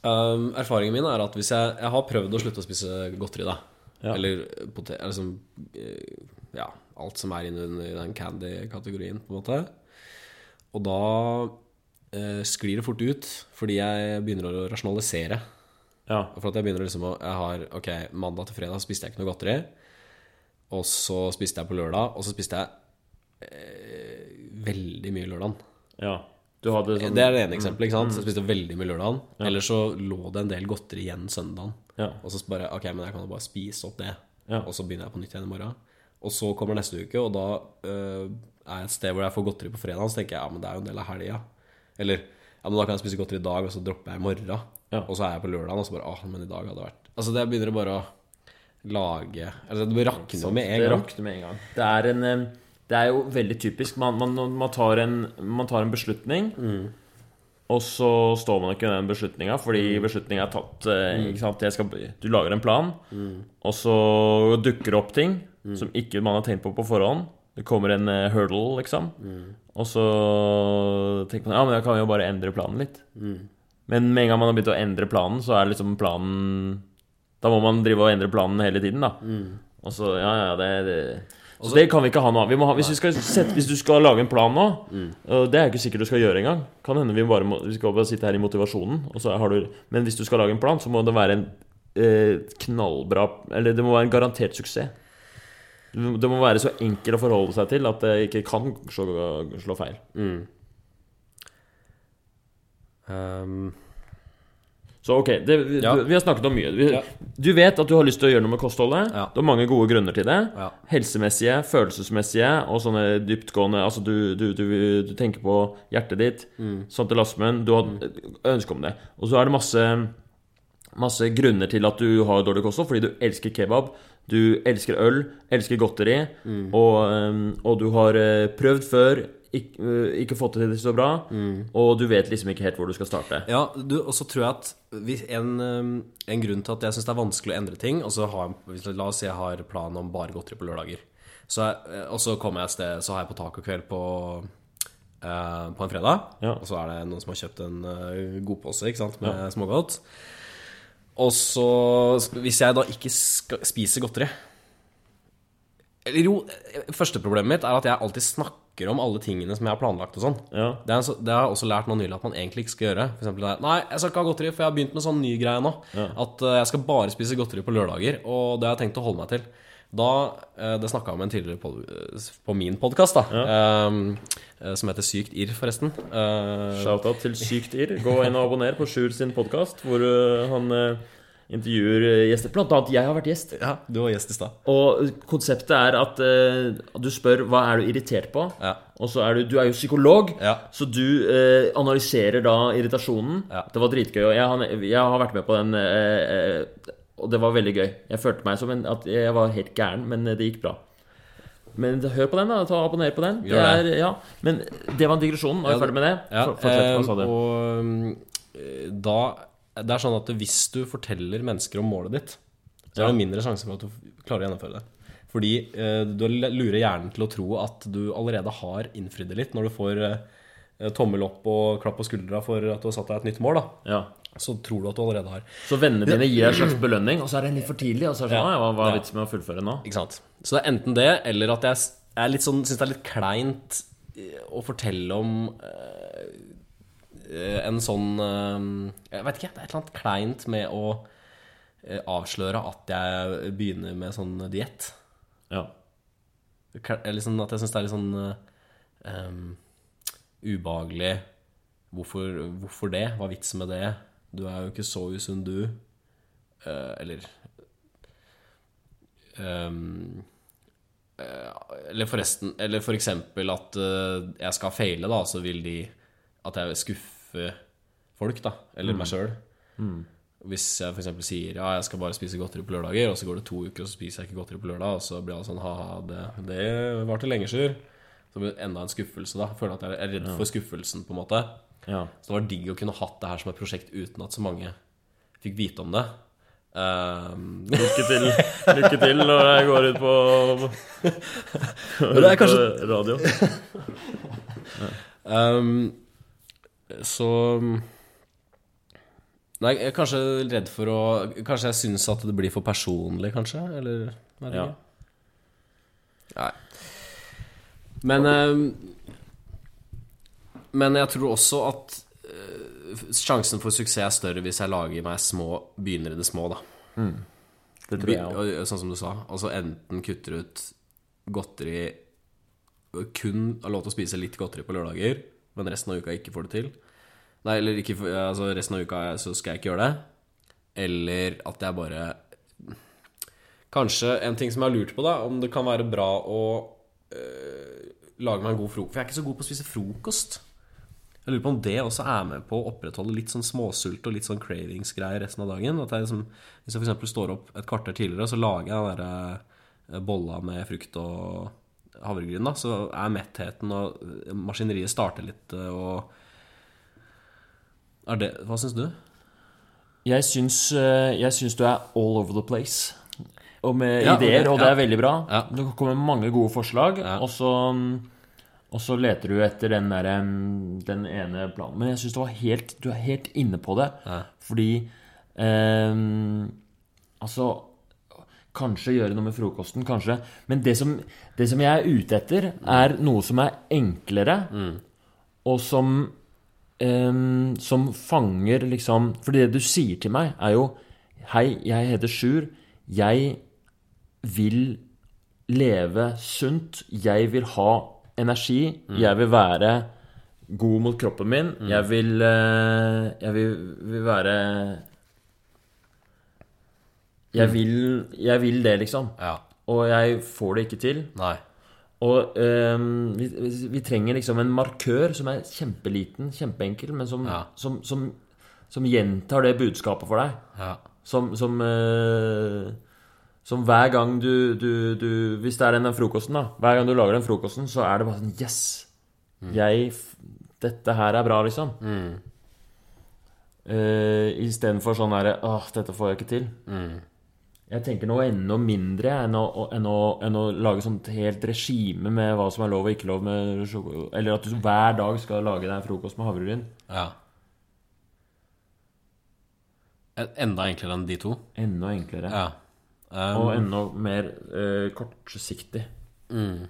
Um, erfaringen min er at hvis jeg, jeg har prøvd å slutte å spise godteri, da. Ja. Eller potet... Eller som eh, Ja, alt som er innunder den candy-kategorien, på en måte. Og da eh, sklir det fort ut, fordi jeg begynner å rasjonalisere. Ja. For at jeg begynner liksom å Jeg har Ok, mandag til fredag spiste jeg ikke noe godteri. Og så spiste jeg på lørdag, og så spiste jeg eh, veldig mye lørdagen. ja. Sånn Det er det ene eksempelet. ikke sant? Så jeg spiste veldig mye lørdagen. Eller så lå det en del godteri igjen søndagen. Ja. Og så bare Ok, men jeg kan jo bare spise opp det. Ja. Og så begynner jeg på nytt igjen i morgen. Og så kommer neste uke, og da øh, er jeg et sted hvor jeg får godteri på fredag. Så tenker jeg ja, men det er jo en del av helga. Eller ja, men da kan jeg spise godteri i dag, og så dropper jeg i morgen. Ja. Og så er jeg på lørdagen, og så bare ah, men i dag hadde det vært Altså, det begynner bare å lage Altså, det rakner jo med en gang. Det rakner med en gang. Det er, en, eh, det er jo veldig typisk. Man, man, man, tar, en, man tar en beslutning, og så står man ikke ved den beslutninga, fordi beslutninga er tatt. eh? Jeg skal, du lager en plan, og så dukker det opp ting som ikke man har tenkt på på forhånd. Det kommer en eh, hurdle, liksom. Og så tenker man ja, men da kan vi jo bare endre planen litt. Men med en gang man har begynt å endre planen, så er liksom planen Da må man drive og endre planen hele tiden, da. Og så, ja, ja, det, det så det kan vi ikke ha nå. Vi må ha, hvis, vi skal sette, hvis du skal lage en plan nå og Det er ikke sikkert du skal gjøre engang. Kan hende vi bare må, vi skal bare sitte her i motivasjonen. Og så har du, men hvis du skal lage en plan, så må det være en eh, knallbra Eller det må være en garantert suksess. Det må være så enkelt å forholde seg til at det ikke kan slå, slå feil. Ehm, Så ok, det, vi, Ja. vi har snakket om mye. Vi, Ja. Du vet at du har lyst til å gjøre noe med kostholdet. Ja. Det er mange gode grunner til det. Helsemessige, følelsesmessige og sånne dyptgående Altså du, du, du, du tenker på hjertet ditt. Mm. Svante Lasmen, du har et ønske om det. Og så er det masse Masse grunner til at du har dårlig kosthold, fordi du elsker kebab. Du elsker øl, elsker godteri, Mm. og, og du har eh, prøvd før, ikke, eh, ikke fått det til så bra, og du vet liksom ikke helt hvor du skal starte. Ja, og så tror jeg at en, um, en grunn til at jeg syns det er vanskelig å endre ting og så har, hvis, La oss si jeg har plan om bare godteri på lørdager. Så jeg, og så kommer jeg et sted, så har jeg på tacokveld på eh, på en fredag. Ja. Og så er det noen som har kjøpt en uh, godpose ikke sant, med smågodt. Og så, hvis jeg da ikke skal spise godteri Eller jo, eh, første problemet mitt er at jeg alltid snakker om alle tingene som jeg har planlagt og sånn. Ja. Det, det har jeg også lært nå nylig at man egentlig ikke skal gjøre. For eksempel det er, Nei, jeg skal ikke ha godteri, for jeg har begynt med sånn ny greie nå. At uh, jeg skal bare spise godteri på lørdager, og det har jeg tenkt å holde meg til. Da, uh, Det snakka jeg om en tidligere på, på min podkast, da. eh, som heter Sykt irr, forresten. Uh, Shout-out til Sykt irr. Gå inn og abonner på Sjur sin podkast, hvor han intervjuer uh, gjester. Blant annet jeg har vært gjest. ja, du var gjest i stad. Og konseptet er at uh, du spør hva er du irritert på, Ja. og så er du Du er jo psykolog, Ja. så du uh, analyserer da irritasjonen. Ja. Det var dritgøy, og jeg, har- jeg har vært med på den, uh, og det var veldig gøy. Jeg følte meg som en, at jeg var helt gæren, men det gikk bra. Men hør på den, da. Ta Abonner på den. Det er, ja. Men det var digresjonen. Nå er vi ferdig med det. Ja, For- Fortsett. Hva sa du? eh, Og da Det er sånn at hvis du forteller mennesker om målet ditt, så er det mindre sjanse for at du klarer å gjennomføre det. Fordi eh, du lurer hjernen til å tro at du allerede har innfridd det litt når du får eh, tommel opp og klapp på skuldra for at du har satt deg et nytt mål. da Ja. Så tror du at du allerede har. Så vennene dine gir en slags belønning, og så er det litt for tidlig. Og så er det sånn, Ja. «Nei, hva, hva er vitsen med å fullføre nå? Ikke sant? Så det er enten det, eller at jeg er sånn, syns det er litt kleint eh, å fortelle om eh, en sånn eh, Jeg vet ikke, det er et eller annet kleint med å eh, avsløre at jeg begynner med sånn diett. Ja. Liksom At jeg syns det er litt sånn um, ubehagelig. Hvorfor, hvorfor det? Hva er vitsen med det? Du er jo ikke så usunn, du. Uh, eller um, uh, Eller forresten Eller for eksempel at uh, jeg skal feile, da, så vil de At jeg vil skuffe folk, da. Eller meg sjøl. Hvis jeg f.eks. sier ja, jeg skal bare spise godteri på lørdager, og så går det to uker, og så spiser jeg ikke godteri på lørdag, og så blir alle sånn ha-ha, det, det varte lenge, Sjur. Så blir det enda en skuffelse, da. Føler at jeg er redd for skuffelsen, på en måte. ja. Så det var digg å kunne hatt det her som et prosjekt uten at så mange fikk vite om det. Um, Lykke til, lykke til når jeg går ut på, kanskje- på radio. um, så Nei, jeg er kanskje redd for å Kanskje jeg syns at det blir for personlig, kanskje? Eller hva Ja. ikke. Nei. Men um, Men jeg tror også at uh, sjansen for suksess er større hvis jeg lager meg små Begynner i det små, da. Det tror jeg òg. Sånn som du sa. Altså enten kutter ut godteri Kun har lov til å spise litt godteri på lørdager, men resten av uka ikke får det til. Nei, eller ikke altså resten av uka så skal jeg ikke gjøre det. Eller at jeg bare Kanskje en ting som jeg har lurt på, da, om det kan være bra å øh, lage meg en god frokost For jeg er ikke så god på å spise frokost. Jeg lurer på om det også er med på å opprettholde litt sånn småsult og litt sånn cravings-greier resten av dagen. At jeg liksom, hvis jeg f.eks. står opp et kvarter tidligere, så lager jeg den derre bolla med frukt og havregryn, da, så er mettheten og maskineriet starter litt, øh, og det, hva syns du? Jeg syns, eh, jeg syns du er all over the place. Og med Ja, ideer, og det ja. er veldig bra. Ja. Det kommer mange gode forslag, og, så, og så leter du etter den, der, mm, den ene planen. Men jeg syns du, du er helt inne på det. Fordi eh, Altså Kanskje gjøre noe med frokosten, kanskje. Men det som, det som jeg er ute etter, er noe som er enklere, og som um, Som fanger liksom For det du sier til meg, er jo Hei, jeg heter Sjur. Jeg vil leve sunt. Jeg vil ha energi. Jeg vil være god mot kroppen min. Jeg vil uh, Jeg vil, vil være jeg vil, jeg vil det, liksom. Ja. Og jeg får det ikke til. Nei. Og ehm, vi, vi- trenger liksom en markør som er kjempeliten, kjempeenkel, men som, Ja. som, som, som gjentar det budskapet for deg. Ja. Som, som, eh, som hver gang du, du, du Hvis det er den frokosten, da. Hver gang du lager den frokosten, så er det bare sånn Yes! Jeg Dette her er bra, liksom. Mm. Uh, Istedenfor sånn herre Åh, dette får jeg ikke til. Mm. Jeg tenker noe enda mindre enn å, enn å, enn å lage sånt helt regime med hva som er lov og ikke lov med sjokolade Eller at du hver dag skal lage deg en frokost med havregryn. ja. Enda enklere enn de to? Enda enklere. Ja. Um, Og enda mer uh, kortsiktig. Mm.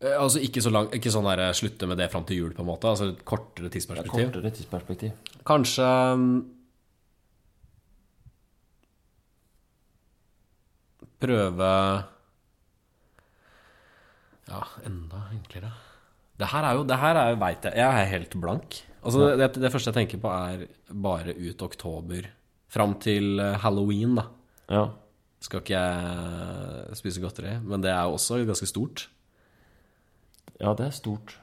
Altså ikke, så lang, ikke sånn der slutte med det fram til jul, på en måte. Altså et kortere tidsperspektiv. Kortere tidsperspektiv. Kanskje Prøve Ja, enda enklere. Det her er jo Det her er veit jeg Jeg er helt blank. Altså det, det, det første jeg tenker på, er bare ut oktober. Fram til eh, halloween, da. Ja. Skal ikke jeg spise godteri, men det er jo også ganske stort. ja, det er stort.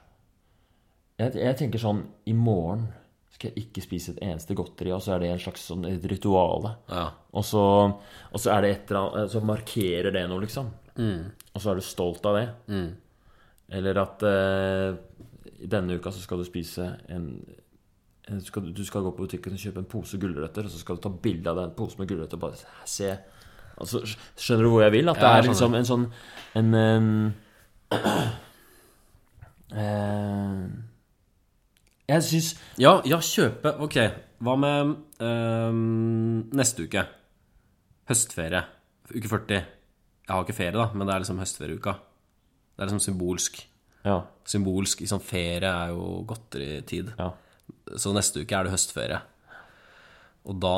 Jeg, jeg tenker sånn I morgen skal jeg ikke spise et eneste godteri, og så er det en slags sånn et rituale. Ja. Og så, og så er det et eller annet Så markerer det noe, liksom. Og så er du stolt av det. Eller at eh, denne uka så skal du spise en, en skal, Du skal gå på butikken og kjøpe en pose gulrøtter, og så skal du ta bilde av den posen med gulrøtter bare se altså, Skjønner du hvor jeg vil? At det Ja, er liksom en sånn En um, eh, Jeg syns Ja, ja, kjøpe Ok, hva med ehm, neste uke? Høstferie. Uke 40. Jeg har ikke ferie, da, men det er liksom høstferieuka. Det er liksom symbolsk. Ja. Symbolsk i sånn ferie er jo godteritid. ja. Så neste uke er det høstferie. Og da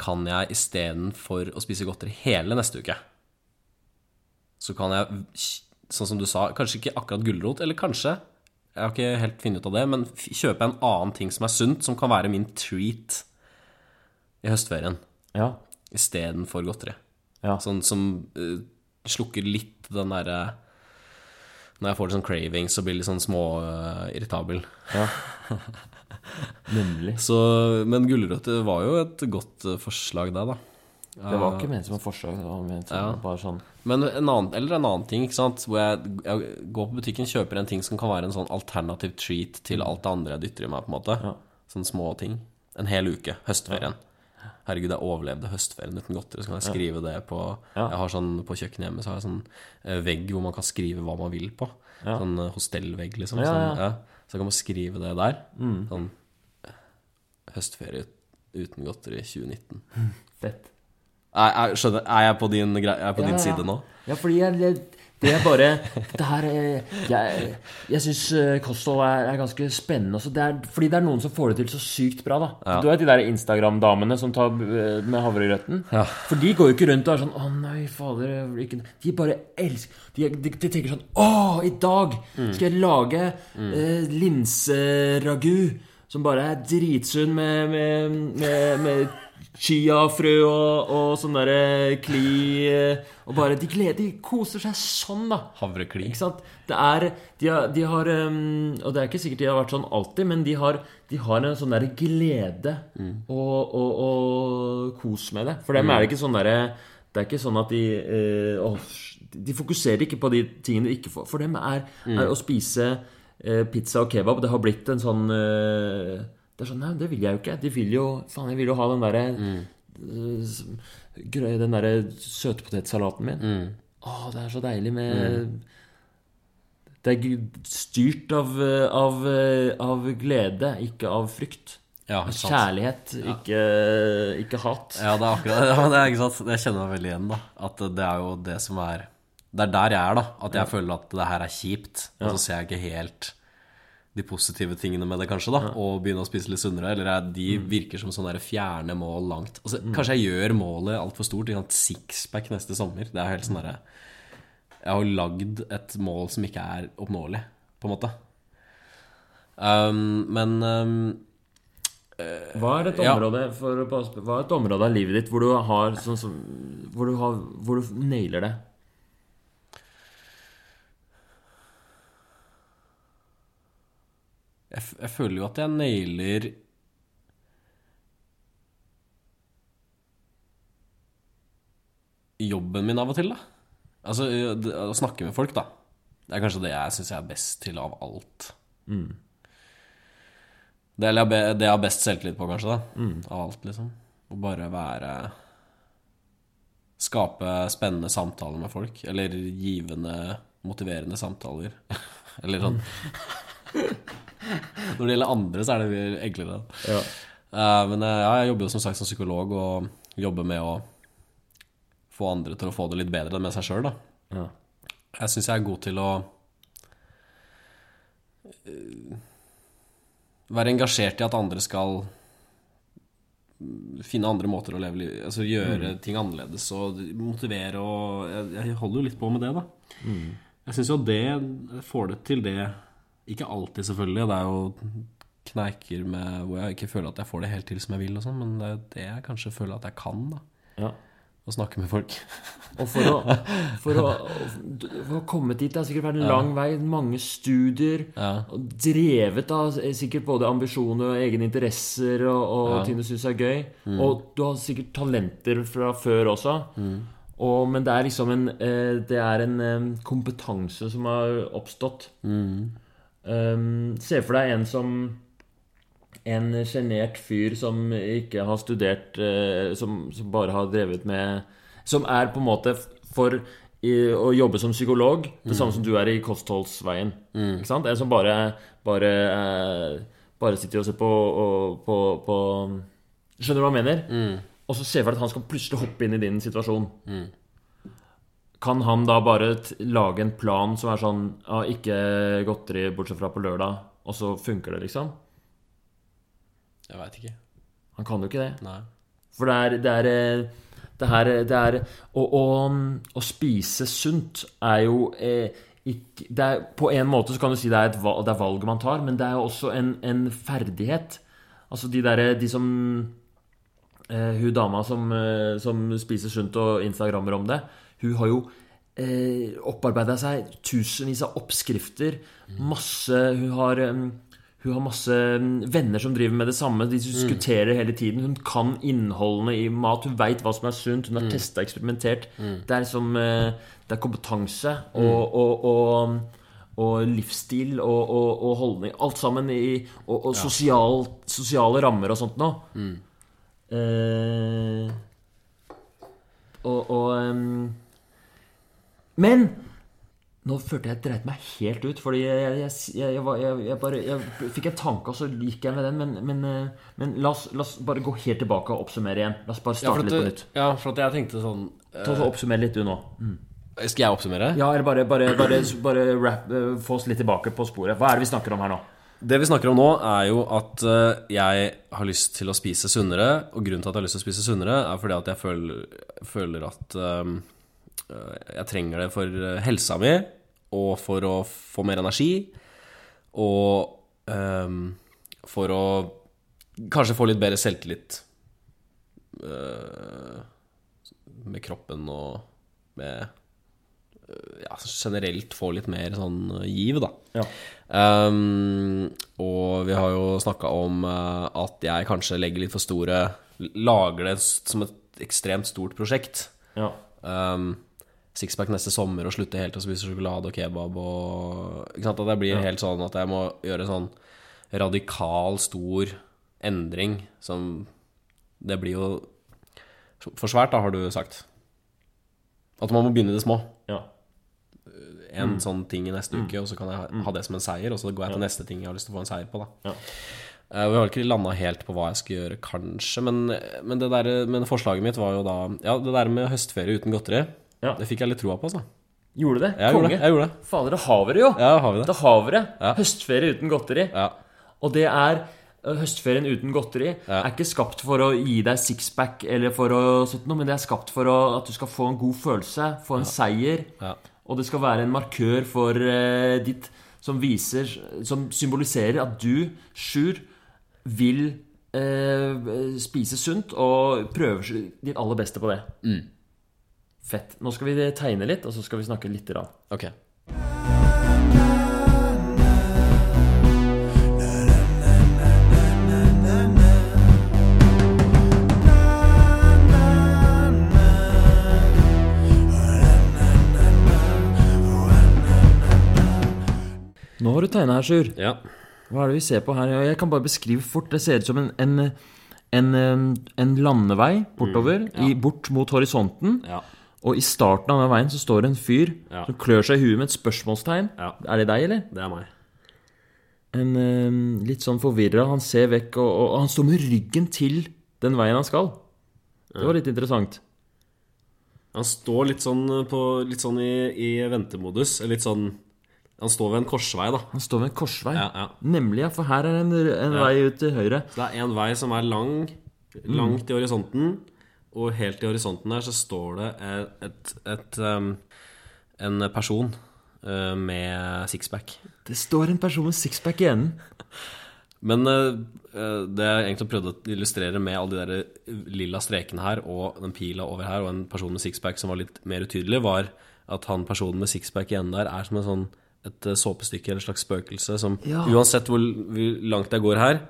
kan jeg istedenfor å spise godteri hele neste uke, så kan jeg, sånn som du sa, kanskje ikke akkurat gulrot, eller kanskje Jeg har ikke helt funnet ut av det, men kjøper jeg en annen ting som er sunt, som kan være min treat i høstferien, Ja. istedenfor godteri. Ja. Sånn som uh, slukker litt den derre Når jeg får litt sånn craving, så blir jeg litt sånn småirritabel. ja. Nemlig. Så, men gulrøtter var jo et godt eh, forslag der, da. Det var ikke ment som et forslag. Ment Ja. bare sånn Men en annen, eller en annen ting, ikke sant? hvor jeg, jeg går på butikken kjøper en ting som kan være en sånn alternativ treat til alt det andre jeg dytter i meg, på en måte. Ja. Sånne små ting. En hel uke. Høstferien. Herregud, jeg overlevde høstferien uten godteri. Så kan jeg skrive det på Jeg har sånn På kjøkkenet hjemme så har jeg sånn eh, vegg hvor man kan skrive hva man vil på. Sånn eh, hostellvegg, liksom. Sånn. Så kan man skrive det der. Sånn eh, Høstferie uten godteri 2019. fett. Er, er, skjønner, er jeg på din, jeg på Ja, din side nå? Ja, fordi jeg, jeg, det er bare Det her er, Jeg, jeg syns kosthold er, er ganske spennende. Det er, fordi det er noen som får det til så sykt bra, da. Ja. Du vet de der Instagram-damene som tar eh, med havregrøten? Ja. For de går jo ikke rundt og er sånn Å nei, fader ikke De bare elsker de, de, de tenker sånn Å, i dag skal jeg lage eh, linseragu som bare er dritsunn med, med, med, med chiafrø og, og sånn derre kli eh, Og bare de gleder De koser seg sånn, da. Havrekli. Ikke sant? Det er De har, de har um, Og det er ikke sikkert de har vært sånn alltid, men de har, de har en sånn derre glede og, og, og kos med det. For dem er det ikke sånn derre Det er ikke sånn at de eh, åh, De fokuserer ikke på de tingene de ikke får. For dem er, er å spise eh, pizza og kebab, det har blitt en sånn eh, Det er sånn, nei, det vil jeg jo ikke. De vil jo Faen, jeg vil jo ha den derre mm. s- Den derre søtpotetsalaten min. Å, det er så deilig med Det er styrt av, eh, av, eh, av glede, ikke av frykt. Ja, ikke. Kjærlighet, ikke, ikke hat. Ja, det er akkurat det. Ja, det er ikke sant. Jeg kjenner meg veldig igjen, da. At det er jo det som er Det er der jeg er, da. At jeg føler at det her er kjipt. Og så ser jeg ikke helt de positive tingene med det, kanskje, da. Og begynne å spise litt sunnere. Eller er- de virker som sånne der fjerne mål langt. Altså, Kanskje jeg gjør målet altfor stort. ikke sant? Sixpack neste sommer. Det er helt sånn derre Jeg har lagd et mål som ikke er oppnåelig, på en måte. Um, men um, Hva er et Ja. område for å passe Hva er et område av livet ditt hvor du har sånn så, Hvor du, har, hvor du nailer det? Jeg, jeg føler jo at jeg nailer jobben min av og til, da. Altså det- å snakke med folk, da. Det er kanskje det jeg syns jeg er best til av alt. Det er jeg det jeg har best selvtillit på, kanskje, da. Av alt, liksom. Å bare være Skape spennende samtaler med folk. Eller givende, motiverende samtaler. eller sånn Når det gjelder andre, så er det mye enklere. Ja. Eh, men eh, ja, jeg jobber jo som sagt som psykolog og jobber med å få andre til å få det litt bedre med seg sjøl. Ja. Jeg syns jeg er god til å eh, være engasjert i at andre skal mm, finne andre måter å leve livet Altså gjøre ting annerledes og motivere og Jeg, jeg holder jo litt på med det, da. Jeg syns jo det får det til det Ikke alltid, selvfølgelig. Det er jo kneiker med hvor jeg ikke føler at jeg får det helt til som jeg vil, og sånn, men det er jo det jeg kanskje føler at jeg kan, da. ja. Å snakke med folk. Og for å, for å, for å komme dit Det har sikkert vært en lang vei. Mange studier. Ja. Drevet av sikkert både ambisjoner og egne interesser og, og ting du syns er gøy. Og du har sikkert talenter fra før også. Og, men det er liksom en eh, Det er en eh, kompetanse som har oppstått. Um, se for deg en som en sjenert fyr som ikke har studert uh, som, som bare har drevet med Som er på en måte for i, å jobbe som psykolog, det samme som du er i kostholdsveien. Ikke sant? En som bare Bare, uh, bare sitter og ser på, og, på, på Skjønner du hva jeg mener? Og så ser vi at han skal plutselig hoppe inn i din situasjon. Kan han da bare lage en plan som er sånn ja, Ikke godteri bortsett fra på lørdag, og så funker det, liksom? Jeg veit ikke. Han kan jo ikke det. Nei. For det er Det er, eh, det her, det er å, å, å spise sunt er jo eh, ikke er, På en måte så kan du si det er, et, det er valget man tar, men det er jo også en, en ferdighet. Altså de derre De som eh, Hun dama som, eh, som spiser sunt og instagrammer om det, hun har jo eh, opparbeida seg tusenvis av oppskrifter. Masse Hun har um, hun har masse mm, venner som driver med det samme. De diskuterer hele tiden. Hun kan innholdene i mat. Hun veit hva som er sunt. Hun har testet testa, eksperimentert. Det er som, eh, Det er kompetanse og, og, og, og livsstil og, og, og holdning. Alt sammen i Og, og sosial, sosiale rammer og sånt noe. Eh, og og Men nå følte jeg dreit meg helt ut, fordi jeg, jeg, jeg, jeg, bare fikk en tanke, og så gikk jeg med den. Men, men, eh, men la, oss, la oss bare gå helt tilbake og oppsummere igjen. La oss bare starte ja, litt på nytt. ja, for at jeg tenkte sånn eh, Ta så Oppsummer litt, du nå. Skal jeg oppsummere? Ja, eller bare, bare, bare, bare rap, eh, få oss litt tilbake på sporet. Hva er det vi snakker om her nå? Det vi snakker om nå, er jo at eh, jeg har lyst til å spise sunnere. Og grunnen til at jeg har lyst til å spise sunnere, er fordi at jeg føler, føler at eh, jeg trenger det for eh, helsa mi, og for å få mer energi. Og um, for å kanskje få litt bedre selvtillit uh, med kroppen og med eh, ja, generelt få litt mer sånn giv, da. Ja. Um, og vi har jo snakka om uh, at jeg kanskje legger litt for store Lager det som et ekstremt stort prosjekt. Ja. Um, sixpack neste sommer og slutte helt å spise sjokolade og kebab og? At det blir helt sånn at jeg må gjøre sånn radikal, stor endring som Det blir jo for svært, da, har du sagt. At man må begynne i det små. Ja. En sånn ting i neste uke, og så kan jeg ha det som en seier, og så går jeg til neste ting jeg har lyst til å få en seier på, da. Ja. Eh, Vi har ikke landa helt på hva jeg skal gjøre, kanskje, men, men, det der, men forslaget mitt var jo da Ja, det der med høstferie uten godteri, Ja. det fikk jeg litt troa på, altså. Gjorde det? Jeg gjorde det. Jeg gjorde det. Fader, da har vi det jo! Ja, har vi det? Da har vi det. Ja. Høstferie uten godteri. Ja. Og det er Høstferien uten godteri Ja. er ikke skapt for å gi deg sixpack eller for å sånt noe, men det er skapt for å, at du skal få en god følelse, få en seier. Ja. Og det skal være en markør for uh, ditt som viser Som symboliserer at du, Sjur, vil uh, spise sunt og prøver ditt aller beste på det. Fett. Nå skal vi tegne litt, og så skal vi snakke litt. grann. Ok. Nå har du tegna her, Sjur. Ja. Hva er det vi ser på her? Jeg kan bare beskrive fort. Det ser ut som en, en, en, en landevei bortover, i, bort mot horisonten. Ja. Og i starten av den veien så står det en fyr Ja. som klør seg i huet med et spørsmålstegn. Ja. Er det deg, eller? Det er meg. En eh, litt sånn forvirra. Han ser vekk, og, og han står med ryggen til den veien han skal. Det var litt interessant. Han står litt sånn, på, litt sånn i, i ventemodus. Litt sånn Han står ved en korsvei, da. Han står ved en korsvei. Ja, ja. Nemlig, ja, for her er en, en vei ut til høyre. Så det er en vei som er lang, langt i horisonten, og helt i horisonten der så står det et, et, et um, en person uh, med sixpack. Det står en person med sixpack i enden. Men uh, uh, det jeg egentlig prøvde å illustrere med alle de der lilla strekene her, og den pila over her, og en person med sixpack som var litt mer utydelig, var at han personen med sixpack i enden der er som en sånn et såpestykke eller et slags spøkelse som Ja. Uansett hvor, hvor langt jeg går her,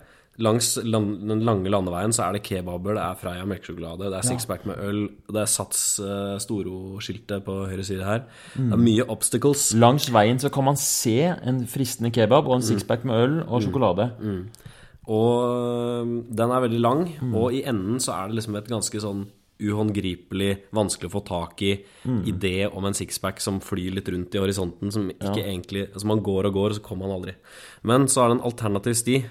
langs land, den lange landeveien, så er det kebaber, det er Freia melkesjokolade, det er sixpack med øl, det er Sats uh, Storo-skiltet på høyre side her. Det er mye obstacles. Langs veien så kan man se en fristende kebab og en sixpack med øl og sjokolade. Og den er veldig lang, og i enden så er det liksom et ganske sånn uhåndgripelig, vanskelig å få tak i idé om en sixpack som flyr litt rundt i horisonten, som ikke egentlig Altså man går og går, og så kommer man aldri. Men så er det en alternativ sti eh,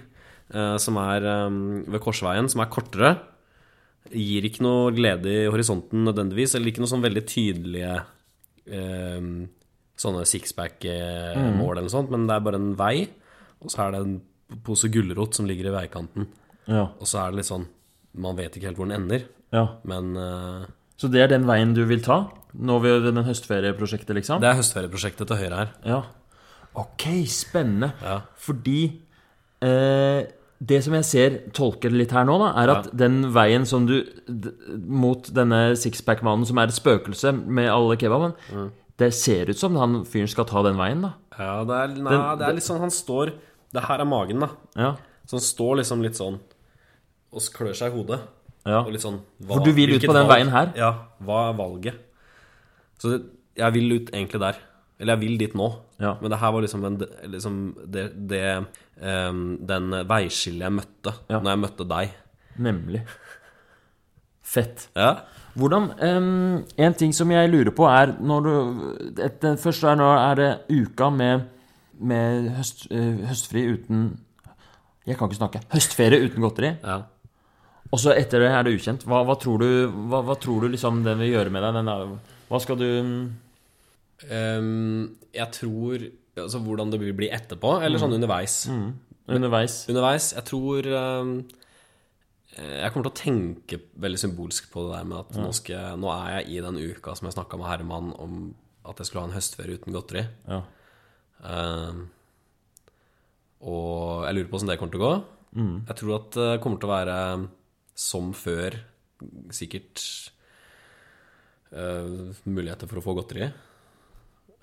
som er øhm, ved korsveien, som er kortere. Gir ikke noe glede i horisonten nødvendigvis, eller ikke noe sånn veldig tydelige øhm, sånne sixpack-mål eller noe sånt, men det er bare en vei, og så er det en pose gulrot som ligger i veikanten. Ja. Og så er det litt sånn Man vet ikke helt hvor den ender, ja. men uh, Så det er den veien du vil ta? Nå ved den høstferieprosjektet, liksom? det er høstferieprosjektet til høyre her. Ja. Ok, spennende. Ja. Fordi eh, det som jeg ser, tolker det litt her nå, da, er at den veien som du Mot denne sixpack-mannen som er et spøkelse med alle kebaben Det ser ut som han fyren skal ta den veien, da. Ja, det er, nei, det er litt sånn Han står Det her er magen, da. Ja. Så han står liksom litt sånn og klør seg i hodet. ja. Og litt sånn hva, For du vil ut på den valg- veien her? Ja. Hva er valget? Så det, jeg vil ut egentlig der. Eller jeg vil dit nå. Ja. Men det her var liksom, en, liksom det, det um, Den veiskillet jeg møtte Ja. når jeg møtte deg. Nemlig. Fett. Ja. Hvordan um, En ting som jeg lurer på, er når du et, det Første er nå er det uka med, med høst, eh, høstfri uten Jeg kan ikke snakke. Høstferie uten godteri. ja. Og så etter det er det ukjent. Hva, hva tror du hva, hva tror du liksom den vil gjøre med deg? Den er, hva skal du Ehm, jeg tror Altså hvordan det blir etterpå, eller sånn underveis. underveis Underveis, jeg tror um, Jeg kommer til å tenke veldig symbolsk på det der med at nå, skal nå er jeg i den uka som jeg snakka med Herman om at jeg skulle ha en høstferie uten godteri. Ja. Um, og jeg lurer på åssen det kommer til å gå. Jeg tror at det kommer til å være som før, sikkert uh, muligheter for å få godteri.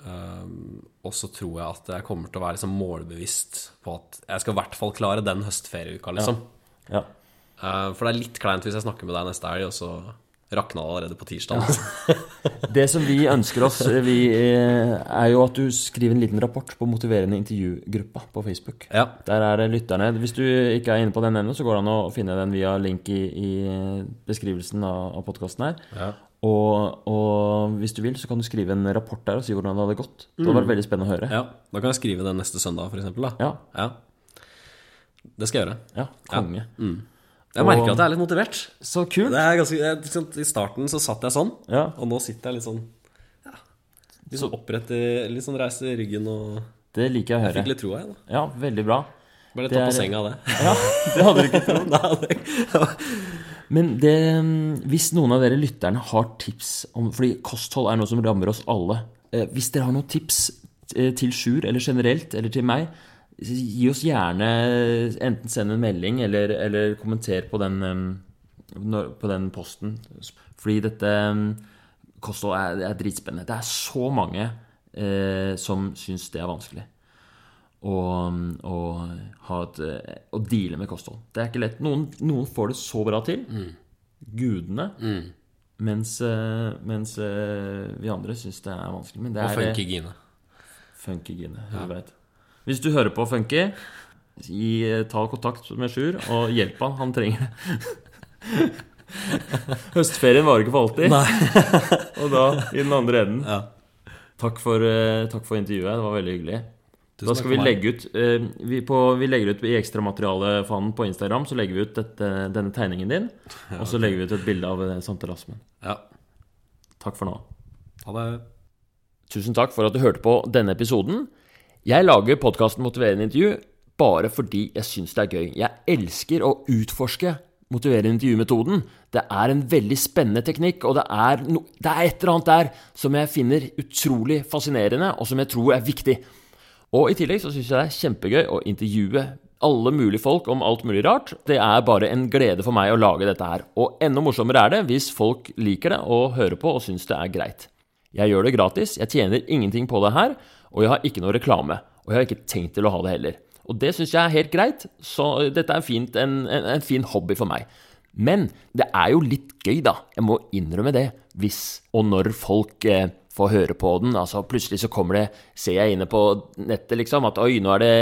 Ehm, og så tror jeg at jeg kommer til å være liksom målbevisst på at jeg skal i hvert fall klare den høstferieuka, liksom. ja. Eh, for det er litt kleint hvis jeg snakker med deg neste helg, og så rakna allerede på tirsdag. Det som vi ønsker oss, vi, eh, er jo at du skriver en liten rapport på motiverende intervjugruppa på Facebook. Ja. Der er det lytterne. Hvis du ikke er inne på den ennå, så går det an å finne den via link i, i beskrivelsen av, av podkasten her. Ja. Og, og hvis du vil, så kan du skrive en rapport der og si hvordan det hadde gått. Det hadde vært veldig spennende å høre. ja. Da kan jeg skrive det neste søndag, for eksempel. Da. Ja, Ja. Det skal jeg gjøre. ja konge. Jeg merker at jeg er litt motivert. Så kult. Det er ganske, jeg, I starten så satt jeg sånn, Ja. og nå sitter jeg litt sånn ja, Litt sånn opprett Litt sånn reist i ryggen og Det liker jeg å høre. Fikk litt troa jeg. da. Ja, veldig bra. Ble litt tatt på senga av det. Ja, Det hadde du ikke trodd. Men det, hvis noen av dere lytterne har tips om Fordi kosthold er noe som rammer oss alle. Eh, Hvis dere har noen tips eh, til Sjur, eller generelt, eller til meg, gi oss gjerne enten send en melding eller, eller kommenter på den, eh, på den posten. Fordi dette eh, kosthold er, er dritspennende. Det er så mange eh, som syns det er vanskelig og, ha et, og, deale med kosthold. Det er ikke lett. Noen, noen får det så bra til. Gudene. Mens, eh, mens eh, vi andre syns det er vanskelig. Men det Og er funky Gine. funky Gine. vet. Hvis du hører på Funky, gi, eh, ta kontakt med Sjur og hjelp han. Han trenger det. Høstferien varer ikke for alltid. og da i den andre enden. Ja. Takk for, eh, takk for intervjuet. Det var veldig hyggelig. Da skal vi legge ut eh, vi, på, vi legger ut i ekstramaterialefanen på Instagram Så legger vi ut dette, denne tegningen din. Og så legger vi ut et bilde av eh, Sante Lasmen. ja. Takk for nå. Ha det. Tusen takk for at du hørte på denne episoden. Jeg lager podkasten Motiverende intervju bare fordi jeg syns det er gøy. Jeg elsker å utforske motiverende intervjumetoden. Det er en veldig spennende teknikk, og det er, no, det er et eller annet der som jeg finner utrolig fascinerende, og som jeg tror er viktig. Og i tillegg så syns jeg det er kjempegøy å intervjue alle mulige folk om alt mulig rart. Det er bare en glede for meg å lage dette her. Og enda morsommere er det hvis folk liker det og hører på og syns det er greit. Jeg gjør det gratis, jeg tjener ingenting på det her, og jeg har ikke noe reklame. Og jeg har ikke tenkt til å ha det heller. Og det syns jeg er helt greit, så dette er fint, en, en, en fin hobby for meg. Men det er jo litt gøy, da. Jeg må innrømme det. Hvis og når folk eh, får høre på den. Altså Plutselig så kommer det, ser jeg inne på nettet liksom, at oi, nå er det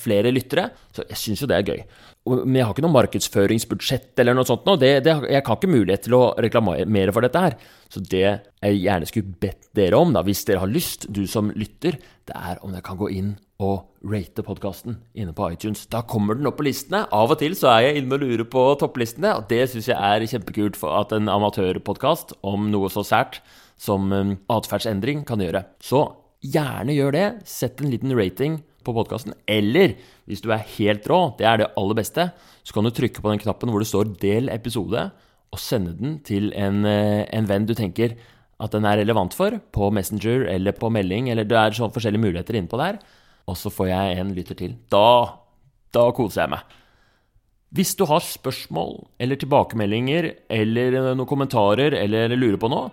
flere lyttere. Så jeg syns jo det er gøy. Men jeg har ikke noe markedsføringsbudsjett eller noe sånt nå. Det, det, jeg har ikke mulighet til å reklamere for dette her. Så det jeg gjerne skulle bedt dere om, da, hvis dere har lyst, du som lytter, det er om dere kan gå inn og rate podkasten inne på iTunes. Da kommer den opp på listene. Av og til så er jeg inne og lurer på topplistene, og det syns jeg er kjempekult for at en amatørpodkast om noe så sært som um, atferdsendring kan gjøre. Så gjerne gjør det. Sett en liten rating på podkasten. Eller hvis du er helt rå, det er det aller beste, så kan du trykke på den knappen hvor det står 'del episode', og sende den til en, eh, en venn du tenker at den er relevant for, på Messenger eller på melding, eller det er sånn forskjellige muligheter innpå der. Og så får jeg en lytter til. Da, da koser jeg meg. Hvis du har spørsmål eller tilbakemeldinger eller noen kommentarer eller lurer på noe,